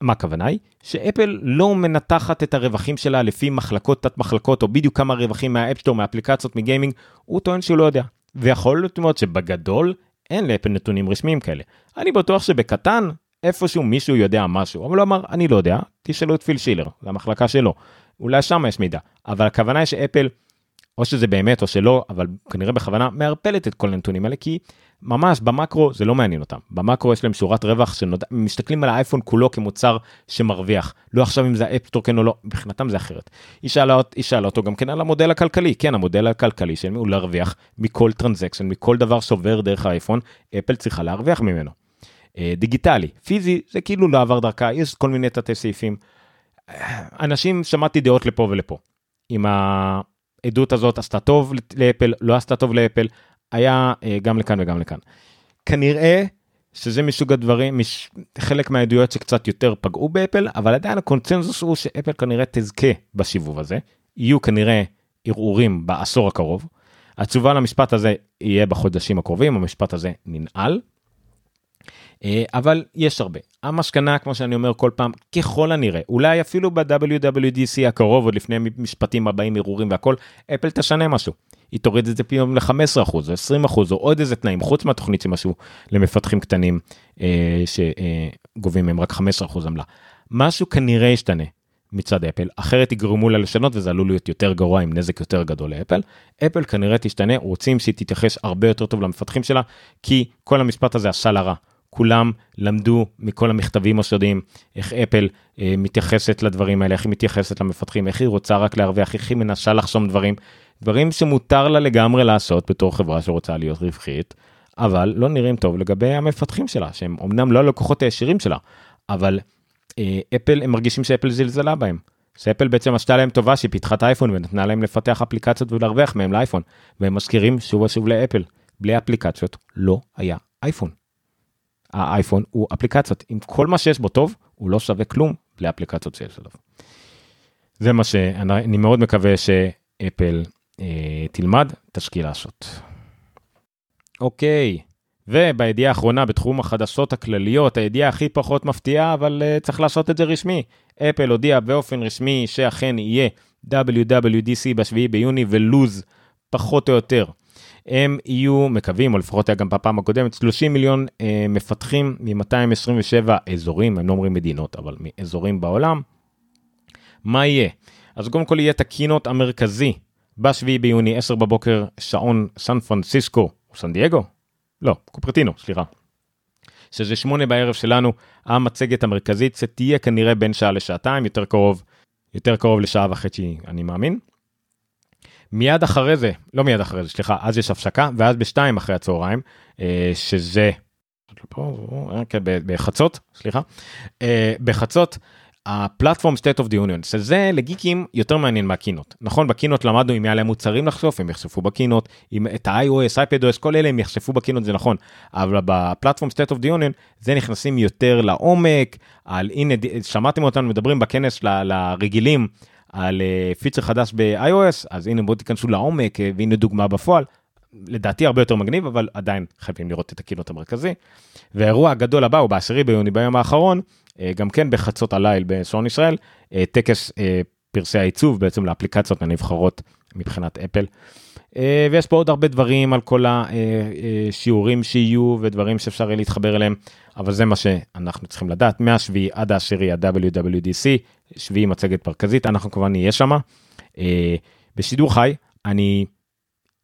[SPEAKER 1] מה הכוונה היא? שאפל לא מנתחת את הרווחים שלה לפי מחלקות תת מחלקות או בדיוק כמה רווחים מה-App Store מאפליקציות מ gaming הוא טוען שהוא לא יודע. ויכול להיות מאוד שבגדול אין לאפל נתונים רשמיים כאלה. אני בטוח שבקטן איפשהו מישהו יודע משהו אבל הוא אמר אני לא יודע תשאלו את פיל שילר זה המחלקה שלו אולי שם יש מידע אבל הכוונה היא שאפל או שזה באמת או שלא אבל כנראה בכוונה מערפלת את כל הנתונים האלה כי ממש במקרו זה לא מעניין אותם במקרו יש להם שורת רווח שמסתכלים על האייפון כולו כמוצר שמרוויח לא עכשיו אם זה ה-App Store כן או לא מבחינתם זה אחרת. היא שאלה, היא שאלה אותו גם כן על המודל הכלכלי כן המודל הכלכלי שלהם הוא להרוויח מכל transaction מכל דבר שעובר דרך האייפון אפל צריכה להרוויח ממנו. אה, דיגיטלי פיזי זה כאילו לא עבר דרכה יש כל מיני תתי סעיפים. אנשים שמעתי דעות לפה ולפה. עם העדות הזאת עשתה טוב לאפל לא עשתה טוב לאפל היה אה, גם לכאן וגם לכאן. כנראה שזה מסוג הדברים, מש... חלק מהעדויות שקצת יותר פגעו באפל, אבל עדיין הקונצנזוס הוא שאפל כנראה תזכה בשיבוב הזה, יהיו כנראה ערעורים בעשור הקרוב. התשובה למשפט הזה יהיה בחודשים הקרובים, המשפט הזה ננעל. אה, אבל יש הרבה. המשכנה, כמו שאני אומר כל פעם, ככל הנראה, אולי אפילו ב-WWDC הקרוב, עוד לפני משפטים הבאים, ערעורים והכל, אפל תשנה משהו. היא תוריד את זה פתאום ל-15% או 20% או עוד איזה תנאים, חוץ מהתוכנית שמשהו למפתחים קטנים אה, שגובים מהם רק 15% עמלה. משהו כנראה ישתנה מצד אפל, אחרת יגרמו לה לשנות וזה עלול להיות יותר גרוע עם נזק יותר גדול לאפל. אפל כנראה תשתנה, רוצים שהיא תתייחס הרבה יותר טוב למפתחים שלה, כי כל המשפט הזה עשה לה רע. כולם למדו מכל המכתבים הסודיים איך אפל אה, מתייחסת לדברים האלה, איך היא מתייחסת למפתחים, איך היא רוצה רק להרוויח, איך היא מנסה לחסום דברים, דברים שמותר לה לגמרי לעשות בתור חברה שרוצה להיות רווחית, אבל לא נראים טוב לגבי המפתחים שלה, שהם אמנם לא הלקוחות הישירים שלה, אבל אה, אפל, הם מרגישים שאפל זלזלה בהם. שאפל בעצם עשתה להם טובה שהיא פיתחה את האייפון ונתנה להם לפתח אפליקציות ולהרוויח מהם לאייפון, והם מזכירים שוב ושוב לאפל, בלי אפליקציות לא היה אייפון. האייפון הוא אפליקציות, עם כל מה שיש בו טוב, הוא לא שווה כלום בלי אפליקציות שיש עליו. זה מה שאני מאוד מקווה שאפל אה, תלמד, תשקיע לעשות. אוקיי, ובידיעה האחרונה בתחום החדשות הכלליות, הידיעה הכי פחות מפתיעה, אבל uh, צריך לעשות את זה רשמי. אפל הודיע באופן רשמי שאכן יהיה WWDC ב-7 ביוני ולוז פחות או יותר. הם יהיו מקווים, או לפחות היה גם בפעם הקודמת, 30 מיליון uh, מפתחים מ-227 אזורים, הם לא אומרים מדינות, אבל מאזורים בעולם. מה יהיה? אז קודם כל יהיה את הקינות המרכזי ב-7 ביוני 10 בבוקר שעון סן פרנסיסקו או סן דייגו? לא, קופרטינו, סליחה. שזה 8 בערב שלנו, המצגת המרכזית שתהיה כנראה בין שעה לשעתיים, יותר קרוב, יותר קרוב לשעה וחצי אני מאמין. מיד אחרי זה, לא מיד אחרי זה, סליחה, אז יש הפסקה, ואז בשתיים אחרי הצהריים, אה, שזה, כן, בחצות, סליחה, אה, בחצות, הפלטפורם state of the union. שזה לגיקים יותר מעניין מהקינות נכון בקינות למדנו אם היה להם מוצרים לחשוף הם יחשפו בקינות אם את ה-iOS, iPadOS כל אלה הם יחשפו בקינות זה נכון. אבל בפלטפורם state of the union זה נכנסים יותר לעומק על הנה שמעתם אותנו מדברים בכנס ל, לרגילים על פיצ'ר חדש ב-iOS אז הנה בואו תיכנסו לעומק והנה דוגמה בפועל לדעתי הרבה יותר מגניב אבל עדיין חייבים לראות את הקינות המרכזי. והאירוע הגדול הבא הוא בעשירי ביוני ביום האחרון אה, גם כן בחצות הליל בשעון ישראל אה, טקס אה, פרסי העיצוב בעצם לאפליקציות הנבחרות מבחינת אפל. ויש פה עוד הרבה דברים על כל השיעורים שיהיו ודברים שאפשר להתחבר אליהם אבל זה מה שאנחנו צריכים לדעת מהשביעי עד העשירי ה-WWDC שביעי מצגת מרכזית אנחנו כמובן נהיה שם בשידור חי אני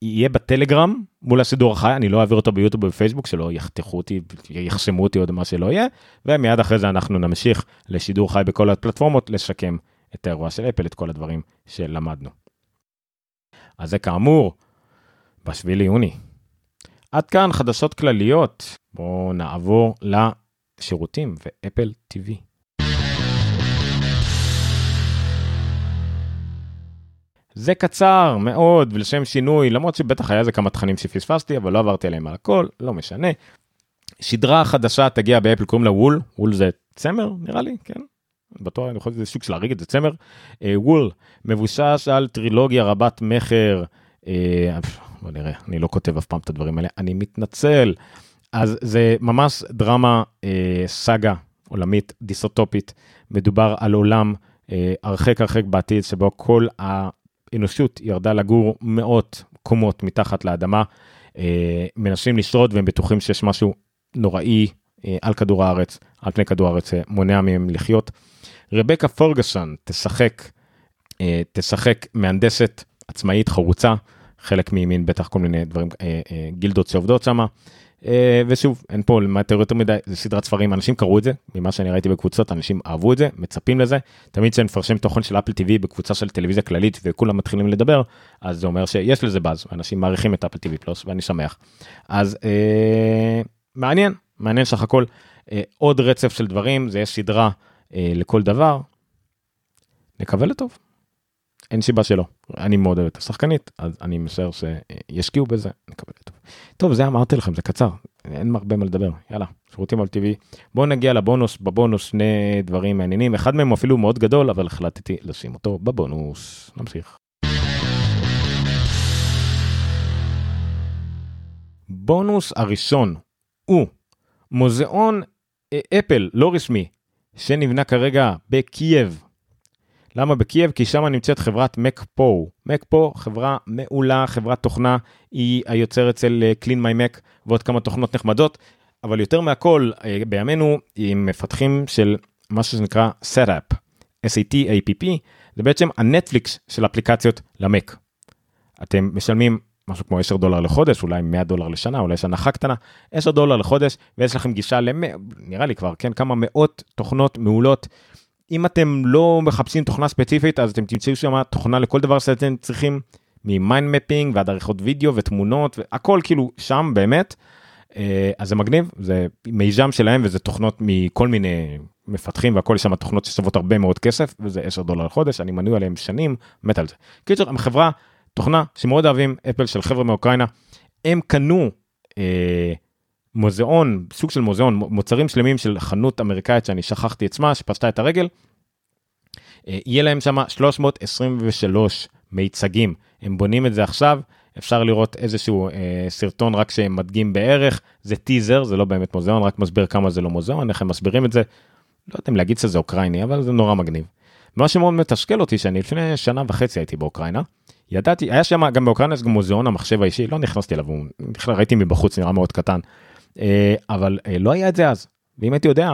[SPEAKER 1] יהיה בטלגרם מול השידור החי אני לא אעביר אותו ביוטיוב ובפייסבוק שלא יחתכו אותי יחסמו אותי עוד מה שלא יהיה ומיד אחרי זה אנחנו נמשיך לשידור חי בכל הפלטפורמות לשקם את האירוע של אפל את כל הדברים שלמדנו. אז זה כאמור בשביל ליוני. עד כאן חדשות כלליות בואו נעבור לשירותים ואפל TV. זה קצר מאוד ולשם שינוי למרות שבטח היה איזה כמה תכנים שפספסתי אבל לא עברתי עליהם על הכל לא משנה. שדרה חדשה תגיע באפל קוראים לה וול וול זה צמר נראה לי כן. בטוח אני חושב שזה סוג של להריג את זה צמר. וול מבושש על טרילוגיה רבת מכר. אה, בוא נראה אני לא כותב אף פעם את הדברים האלה אני מתנצל. אז זה ממש דרמה אה, סאגה עולמית דיסוטופית מדובר על עולם אה, הרחק הרחק בעתיד שבו כל ה... האנושות ירדה לגור מאות קומות מתחת לאדמה, אה, מנסים לשרוד והם בטוחים שיש משהו נוראי אה, על כדור הארץ, על פני כדור הארץ, מונע מהם לחיות. רבקה פורגסון תשחק, אה, תשחק מהנדסת עצמאית חרוצה, חלק מימין בטח כל מיני דברים, גילדות שעובדות שמה. אה, ושוב אין פה למטר יותר מדי זה סדרת ספרים אנשים קראו את זה ממה שאני ראיתי בקבוצות אנשים אהבו את זה מצפים לזה תמיד כשאני מפרשם תוכן של אפל טיווי בקבוצה של טלוויזיה כללית וכולם מתחילים לדבר אז זה אומר שיש לזה באז אנשים מעריכים את אפל טיווי פלוס ואני שמח אז אה, מעניין מעניין סך הכל אה, עוד רצף של דברים זה יש סדרה אה, לכל דבר. נקווה לטוב. אין סיבה שלא. אני מאוד אוהב את השחקנית, אז אני משער שישקיעו בזה, נקבל טוב. טוב, זה אמרתי לכם, זה קצר, אין הרבה מה לדבר. יאללה, שירותים על טבעי. בואו נגיע לבונוס, בבונוס שני דברים מעניינים, אחד מהם אפילו מאוד גדול, אבל החלטתי לשים אותו בבונוס. נמשיך. בונוס הראשון הוא מוזיאון אה, אפל לא רשמי שנבנה כרגע בקייב למה בקייב? כי שם נמצאת חברת MacPaw. MacPaw חברה מעולה, חברת תוכנה, היא היוצרת של אה, Clean My Mac ועוד כמה תוכנות נחמדות, אבל יותר מהכל אה, בימינו הם מפתחים של מה שנקרא Setapp, S-E-T-A-P-P, זה בעצם הנטפליקס של אפליקציות למק. אתם משלמים משהו כמו 10 דולר לחודש, אולי 100 דולר לשנה, אולי יש הנחה קטנה, 10 דולר לחודש, ויש לכם גישה למ... נראה לי כבר, כן, כמה מאות תוכנות מעולות אם אתם לא מחפשים תוכנה ספציפית אז אתם תמצאו שם תוכנה לכל דבר שאתם צריכים מ mind mapping ועד עריכות וידאו ותמונות והכל כאילו שם באמת. אה, אז זה מגניב זה מיזם שלהם וזה תוכנות מכל מיני מפתחים והכל שם תוכנות ששוות הרבה מאוד כסף וזה 10 דולר לחודש אני מנוי עליהם שנים מת על זה. קיצור הם חברה תוכנה שמאוד אוהבים אפל של חברה מאוקראינה הם קנו. אה, מוזיאון, סוג של מוזיאון, מוצרים שלמים של חנות אמריקאית שאני שכחתי שמה, שפשטה את הרגל. אה, יהיה להם שם 323 מיצגים, הם בונים את זה עכשיו, אפשר לראות איזשהו אה, סרטון רק שהם מדגים בערך, זה טיזר, זה לא באמת מוזיאון, רק מסביר כמה זה לא מוזיאון, איך הם מסבירים את זה. לא יודע אם להגיד שזה אוקראיני, אבל זה נורא מגניב. מה שמאוד מתשקל אותי, שאני לפני שנה וחצי הייתי באוקראינה, ידעתי, היה שם גם באוקראינה יש גם מוזיאון המחשב האישי, לא נכנסתי אליו, ראיתי מבחוץ, נראה מאוד קטן. אה, אבל אה, לא היה את זה אז, ואם הייתי יודע,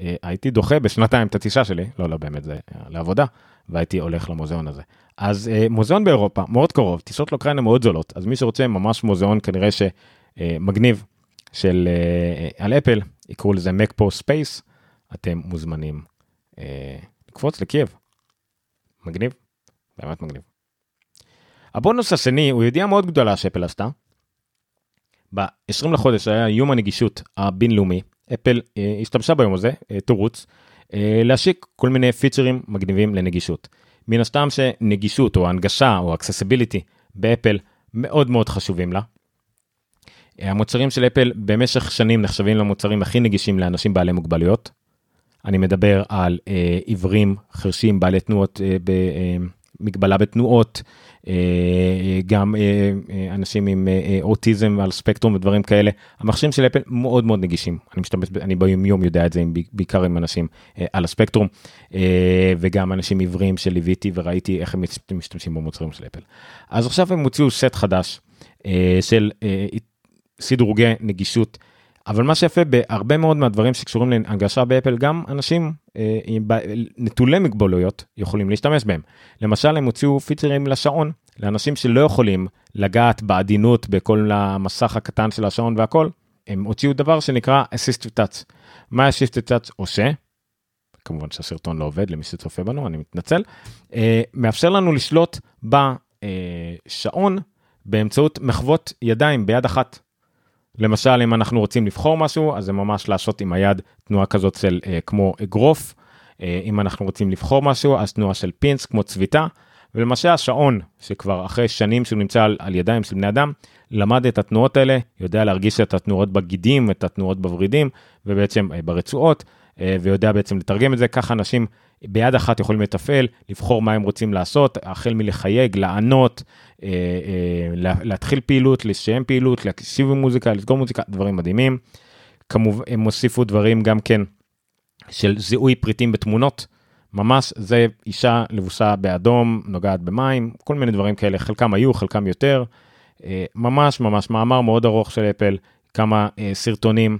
[SPEAKER 1] אה, הייתי דוחה בשנתיים את הטיסה שלי, לא, לא באמת, זה לעבודה, והייתי הולך למוזיאון הזה. אז מוזיאון באירופה, מאוד קרוב, טיסות לאוקראינה מאוד זולות, אז מי שרוצה ממש מוזיאון כנראה שמגניב של על אפל, יקראו לזה מקפוספייס, אתם מוזמנים לקפוץ לקייב. מגניב, באמת מגניב. הבונוס השני הוא ידיעה מאוד גדולה שאפל עשתה, ב-20 לחודש היה יום הנגישות הבינלאומי, אפל אה, השתמשה ביום הזה, אה, תירוץ, להשיק כל מיני פיצ'רים מגניבים לנגישות. מן הסתם שנגישות או הנגשה או accessibility באפל מאוד מאוד חשובים לה. המוצרים של אפל במשך שנים נחשבים למוצרים הכי נגישים לאנשים בעלי מוגבלויות. אני מדבר על אה, עיוורים, חרשים, בעלי תנועות, אה, במגבלה אה, בתנועות, אה, גם אה, אה, אנשים עם אוטיזם על ספקטרום ודברים כאלה. המכשירים של אפל מאוד מאוד נגישים. אני משתמש, אני ביום יודע את זה בעיקר עם אנשים על הספקטרום, וגם אנשים עיוורים שליוויתי וראיתי איך הם משתמשים במוצרים של אפל. אז עכשיו הם הוציאו סט חדש של סידורגי נגישות. אבל מה שיפה בהרבה מאוד מהדברים שקשורים להנגשה באפל, גם אנשים אה, נטולי מגבלויות יכולים להשתמש בהם. למשל, הם הוציאו פיצ'רים לשעון, לאנשים שלא יכולים לגעת בעדינות בכל המסך הקטן של השעון והכל, הם הוציאו דבר שנקרא Assistive Touch. מה Assistive Touch עושה? כמובן שהסרטון לא עובד למי שצופה בנו, אני מתנצל. אה, מאפשר לנו לשלוט בשעון באמצעות מחוות ידיים ביד אחת. למשל אם אנחנו רוצים לבחור משהו אז זה ממש לעשות עם היד תנועה כזאת של אה, כמו אגרוף. אה, אם אנחנו רוצים לבחור משהו אז תנועה של פינס כמו צביטה. ולמשל השעון שכבר אחרי שנים שהוא נמצא על, על ידיים של בני אדם למד את התנועות האלה יודע להרגיש את התנועות בגידים את התנועות בוורידים ובעצם אה, ברצועות ויודע בעצם לתרגם את זה ככה אנשים ביד אחת יכולים לתפעל, לבחור מה הם רוצים לעשות, החל מלחייג, לענות, אה, אה, להתחיל פעילות, לסיים פעילות, להקשיב מוזיקה, לסגור מוזיקה, דברים מדהימים. כמובן, הם הוסיפו דברים גם כן של זיהוי פריטים בתמונות. ממש זה אישה לבושה באדום, נוגעת במים, כל מיני דברים כאלה, חלקם היו, חלקם יותר. אה, ממש ממש מאמר מאוד ארוך של אפל, כמה אה, סרטונים.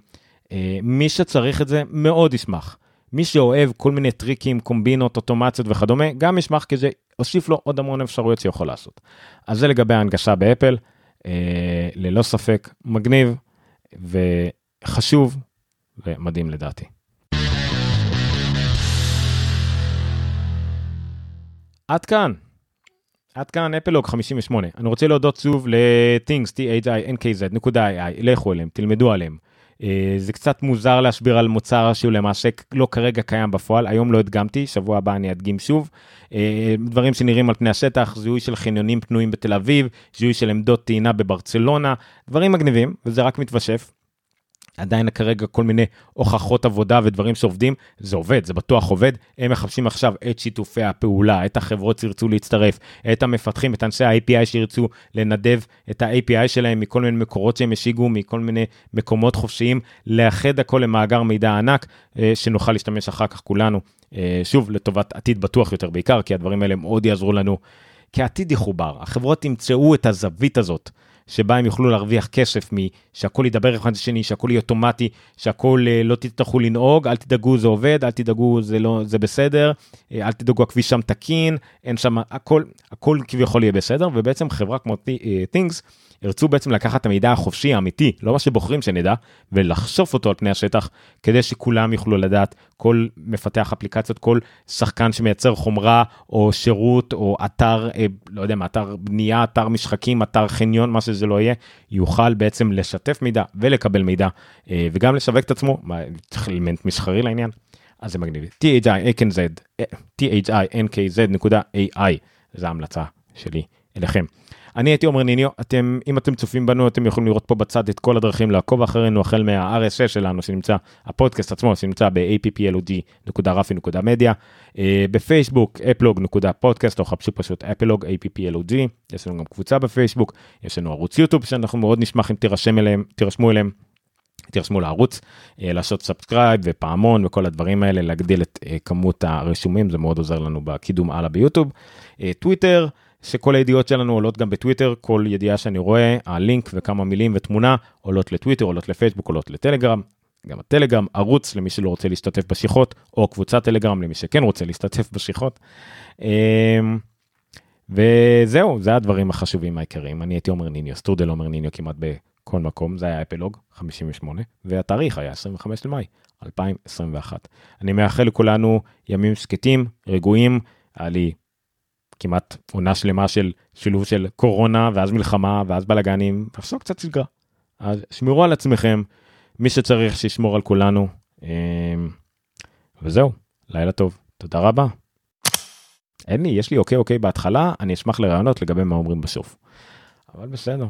[SPEAKER 1] אה, מי שצריך את זה מאוד ישמח. מי שאוהב כל מיני טריקים, קומבינות, אוטומציות וכדומה, גם ישמח כי זה הוסיף לו עוד המון אפשרויות שיכול לעשות. אז זה לגבי ההנגשה באפל, אה, ללא ספק מגניב וחשוב ומדהים לדעתי. עד כאן. עד כאן אפלוג 58. אני רוצה להודות שוב ל-things, t-h-i-n-k-z.ai, לכו אליהם, תלמדו עליהם. אה, זה קצת מוזר להסביר על מוצר שהוא למעשה לא כרגע קיים בפועל, היום לא הדגמתי, שבוע הבא אני אדגים שוב. אה, דברים שנראים על פני השטח, זיהוי של חניונים פנויים בתל אביב, זיהוי של עמדות טעינה בברצלונה, דברים מגניבים, וזה רק מתווסף. עדיין כרגע כל מיני הוכחות עבודה ודברים שעובדים, זה עובד, זה בטוח עובד. הם מחפשים עכשיו את שיתופי הפעולה, את החברות שירצו להצטרף, את המפתחים, את אנשי ה-API שירצו לנדב את ה-API שלהם מכל מיני מקורות שהם השיגו, מכל מיני מקומות חופשיים, לאחד הכל למאגר מידע ענק, אה, שנוכל להשתמש אחר כך כולנו, אה, שוב, לטובת עתיד בטוח יותר בעיקר, כי הדברים האלה מאוד יעזרו לנו. כי העתיד יחובר, החברות ימצאו את הזווית הזאת. שבה הם יוכלו להרוויח כסף משהכול ידבר אחד לשני, שהכול יהיה אוטומטי, שהכול אה, לא תצטרכו לנהוג, אל תדאגו זה עובד, אל תדאגו זה לא, זה בסדר, אה, אל תדאגו הכביש שם תקין, אין שם, הכל, הכל כביכול יהיה בסדר, ובעצם חברה כמו אה, Things ירצו בעצם לקחת את המידע החופשי האמיתי, לא מה שבוחרים שנדע, ולחשוף אותו על פני השטח, כדי שכולם יוכלו לדעת, כל מפתח אפליקציות, כל שחקן שמייצר חומרה או שירות או אתר, לא יודע מה, אתר בנייה, אתר משחקים, אתר חניון, מה לא יהיה, יוכל בעצם לשתף מידע ולקבל מידע, אה, וגם לשווק את עצמו, צריך אלמנט מסחרי לעניין. אז זה מגניב. thinkz.ai, זו ההמלצה שלי אליכם. אני הייתי עומר ניניו, אתם, אם אתם צופים בנו, אתם יכולים לראות פה בצד את כל הדרכים לעקוב אחרינו, החל מה-RSS שלנו, שנמצא, הפודקאסט עצמו, שנמצא ב-applog.רפי.מדיה, אה, בפייסבוק, אפלוג.פודקאסט, או חפשו פשוט אפלוג, applog, יש לנו גם קבוצה בפייסבוק, יש לנו ערוץ יוטיוב שאנחנו מאוד נשמח אם תירשם אליהם, תירשמו אליהם. תירשמו לערוץ, אה, לעשות subscribe ופעמון וכל הדברים האלה, להגדיל את אה, כמות הרשומים, זה מאוד עוזר לנו בקידום הלאה ביוטיוב. טוויטר, שכל הידיעות שלנו עולות גם בטוויטר, כל ידיעה שאני רואה, הלינק וכמה מילים ותמונה עולות לטוויטר, עולות לפייסבוק, עולות לטלגרם. גם הטלגרם, ערוץ למי שלא רוצה להשתתף בשיחות, או קבוצת טלגרם למי שכן רוצה להשתתף בשיחות. אמ, וזהו, זה הדברים החשובים העיקריים. אני הייתי עומר ניניו, שטרודל עומר ניניו כמעט בכל מקום, זה היה אפלוג 58, והתאריך היה 25 למאי 2021. אני מאחל לכולנו ימים שקטים, רגועים, היה לי כמעט עונה שלמה של שילוב של קורונה ואז מלחמה ואז בלאגנים ועכשיו קצת שגרה. אז שמרו על עצמכם, מי שצריך שישמור על כולנו. אמ, וזהו, לילה טוב, תודה רבה. אין לי, יש לי אוקיי אוקיי בהתחלה, אני אשמח לרעיונות לגבי מה אומרים בסוף. אבל בסדר.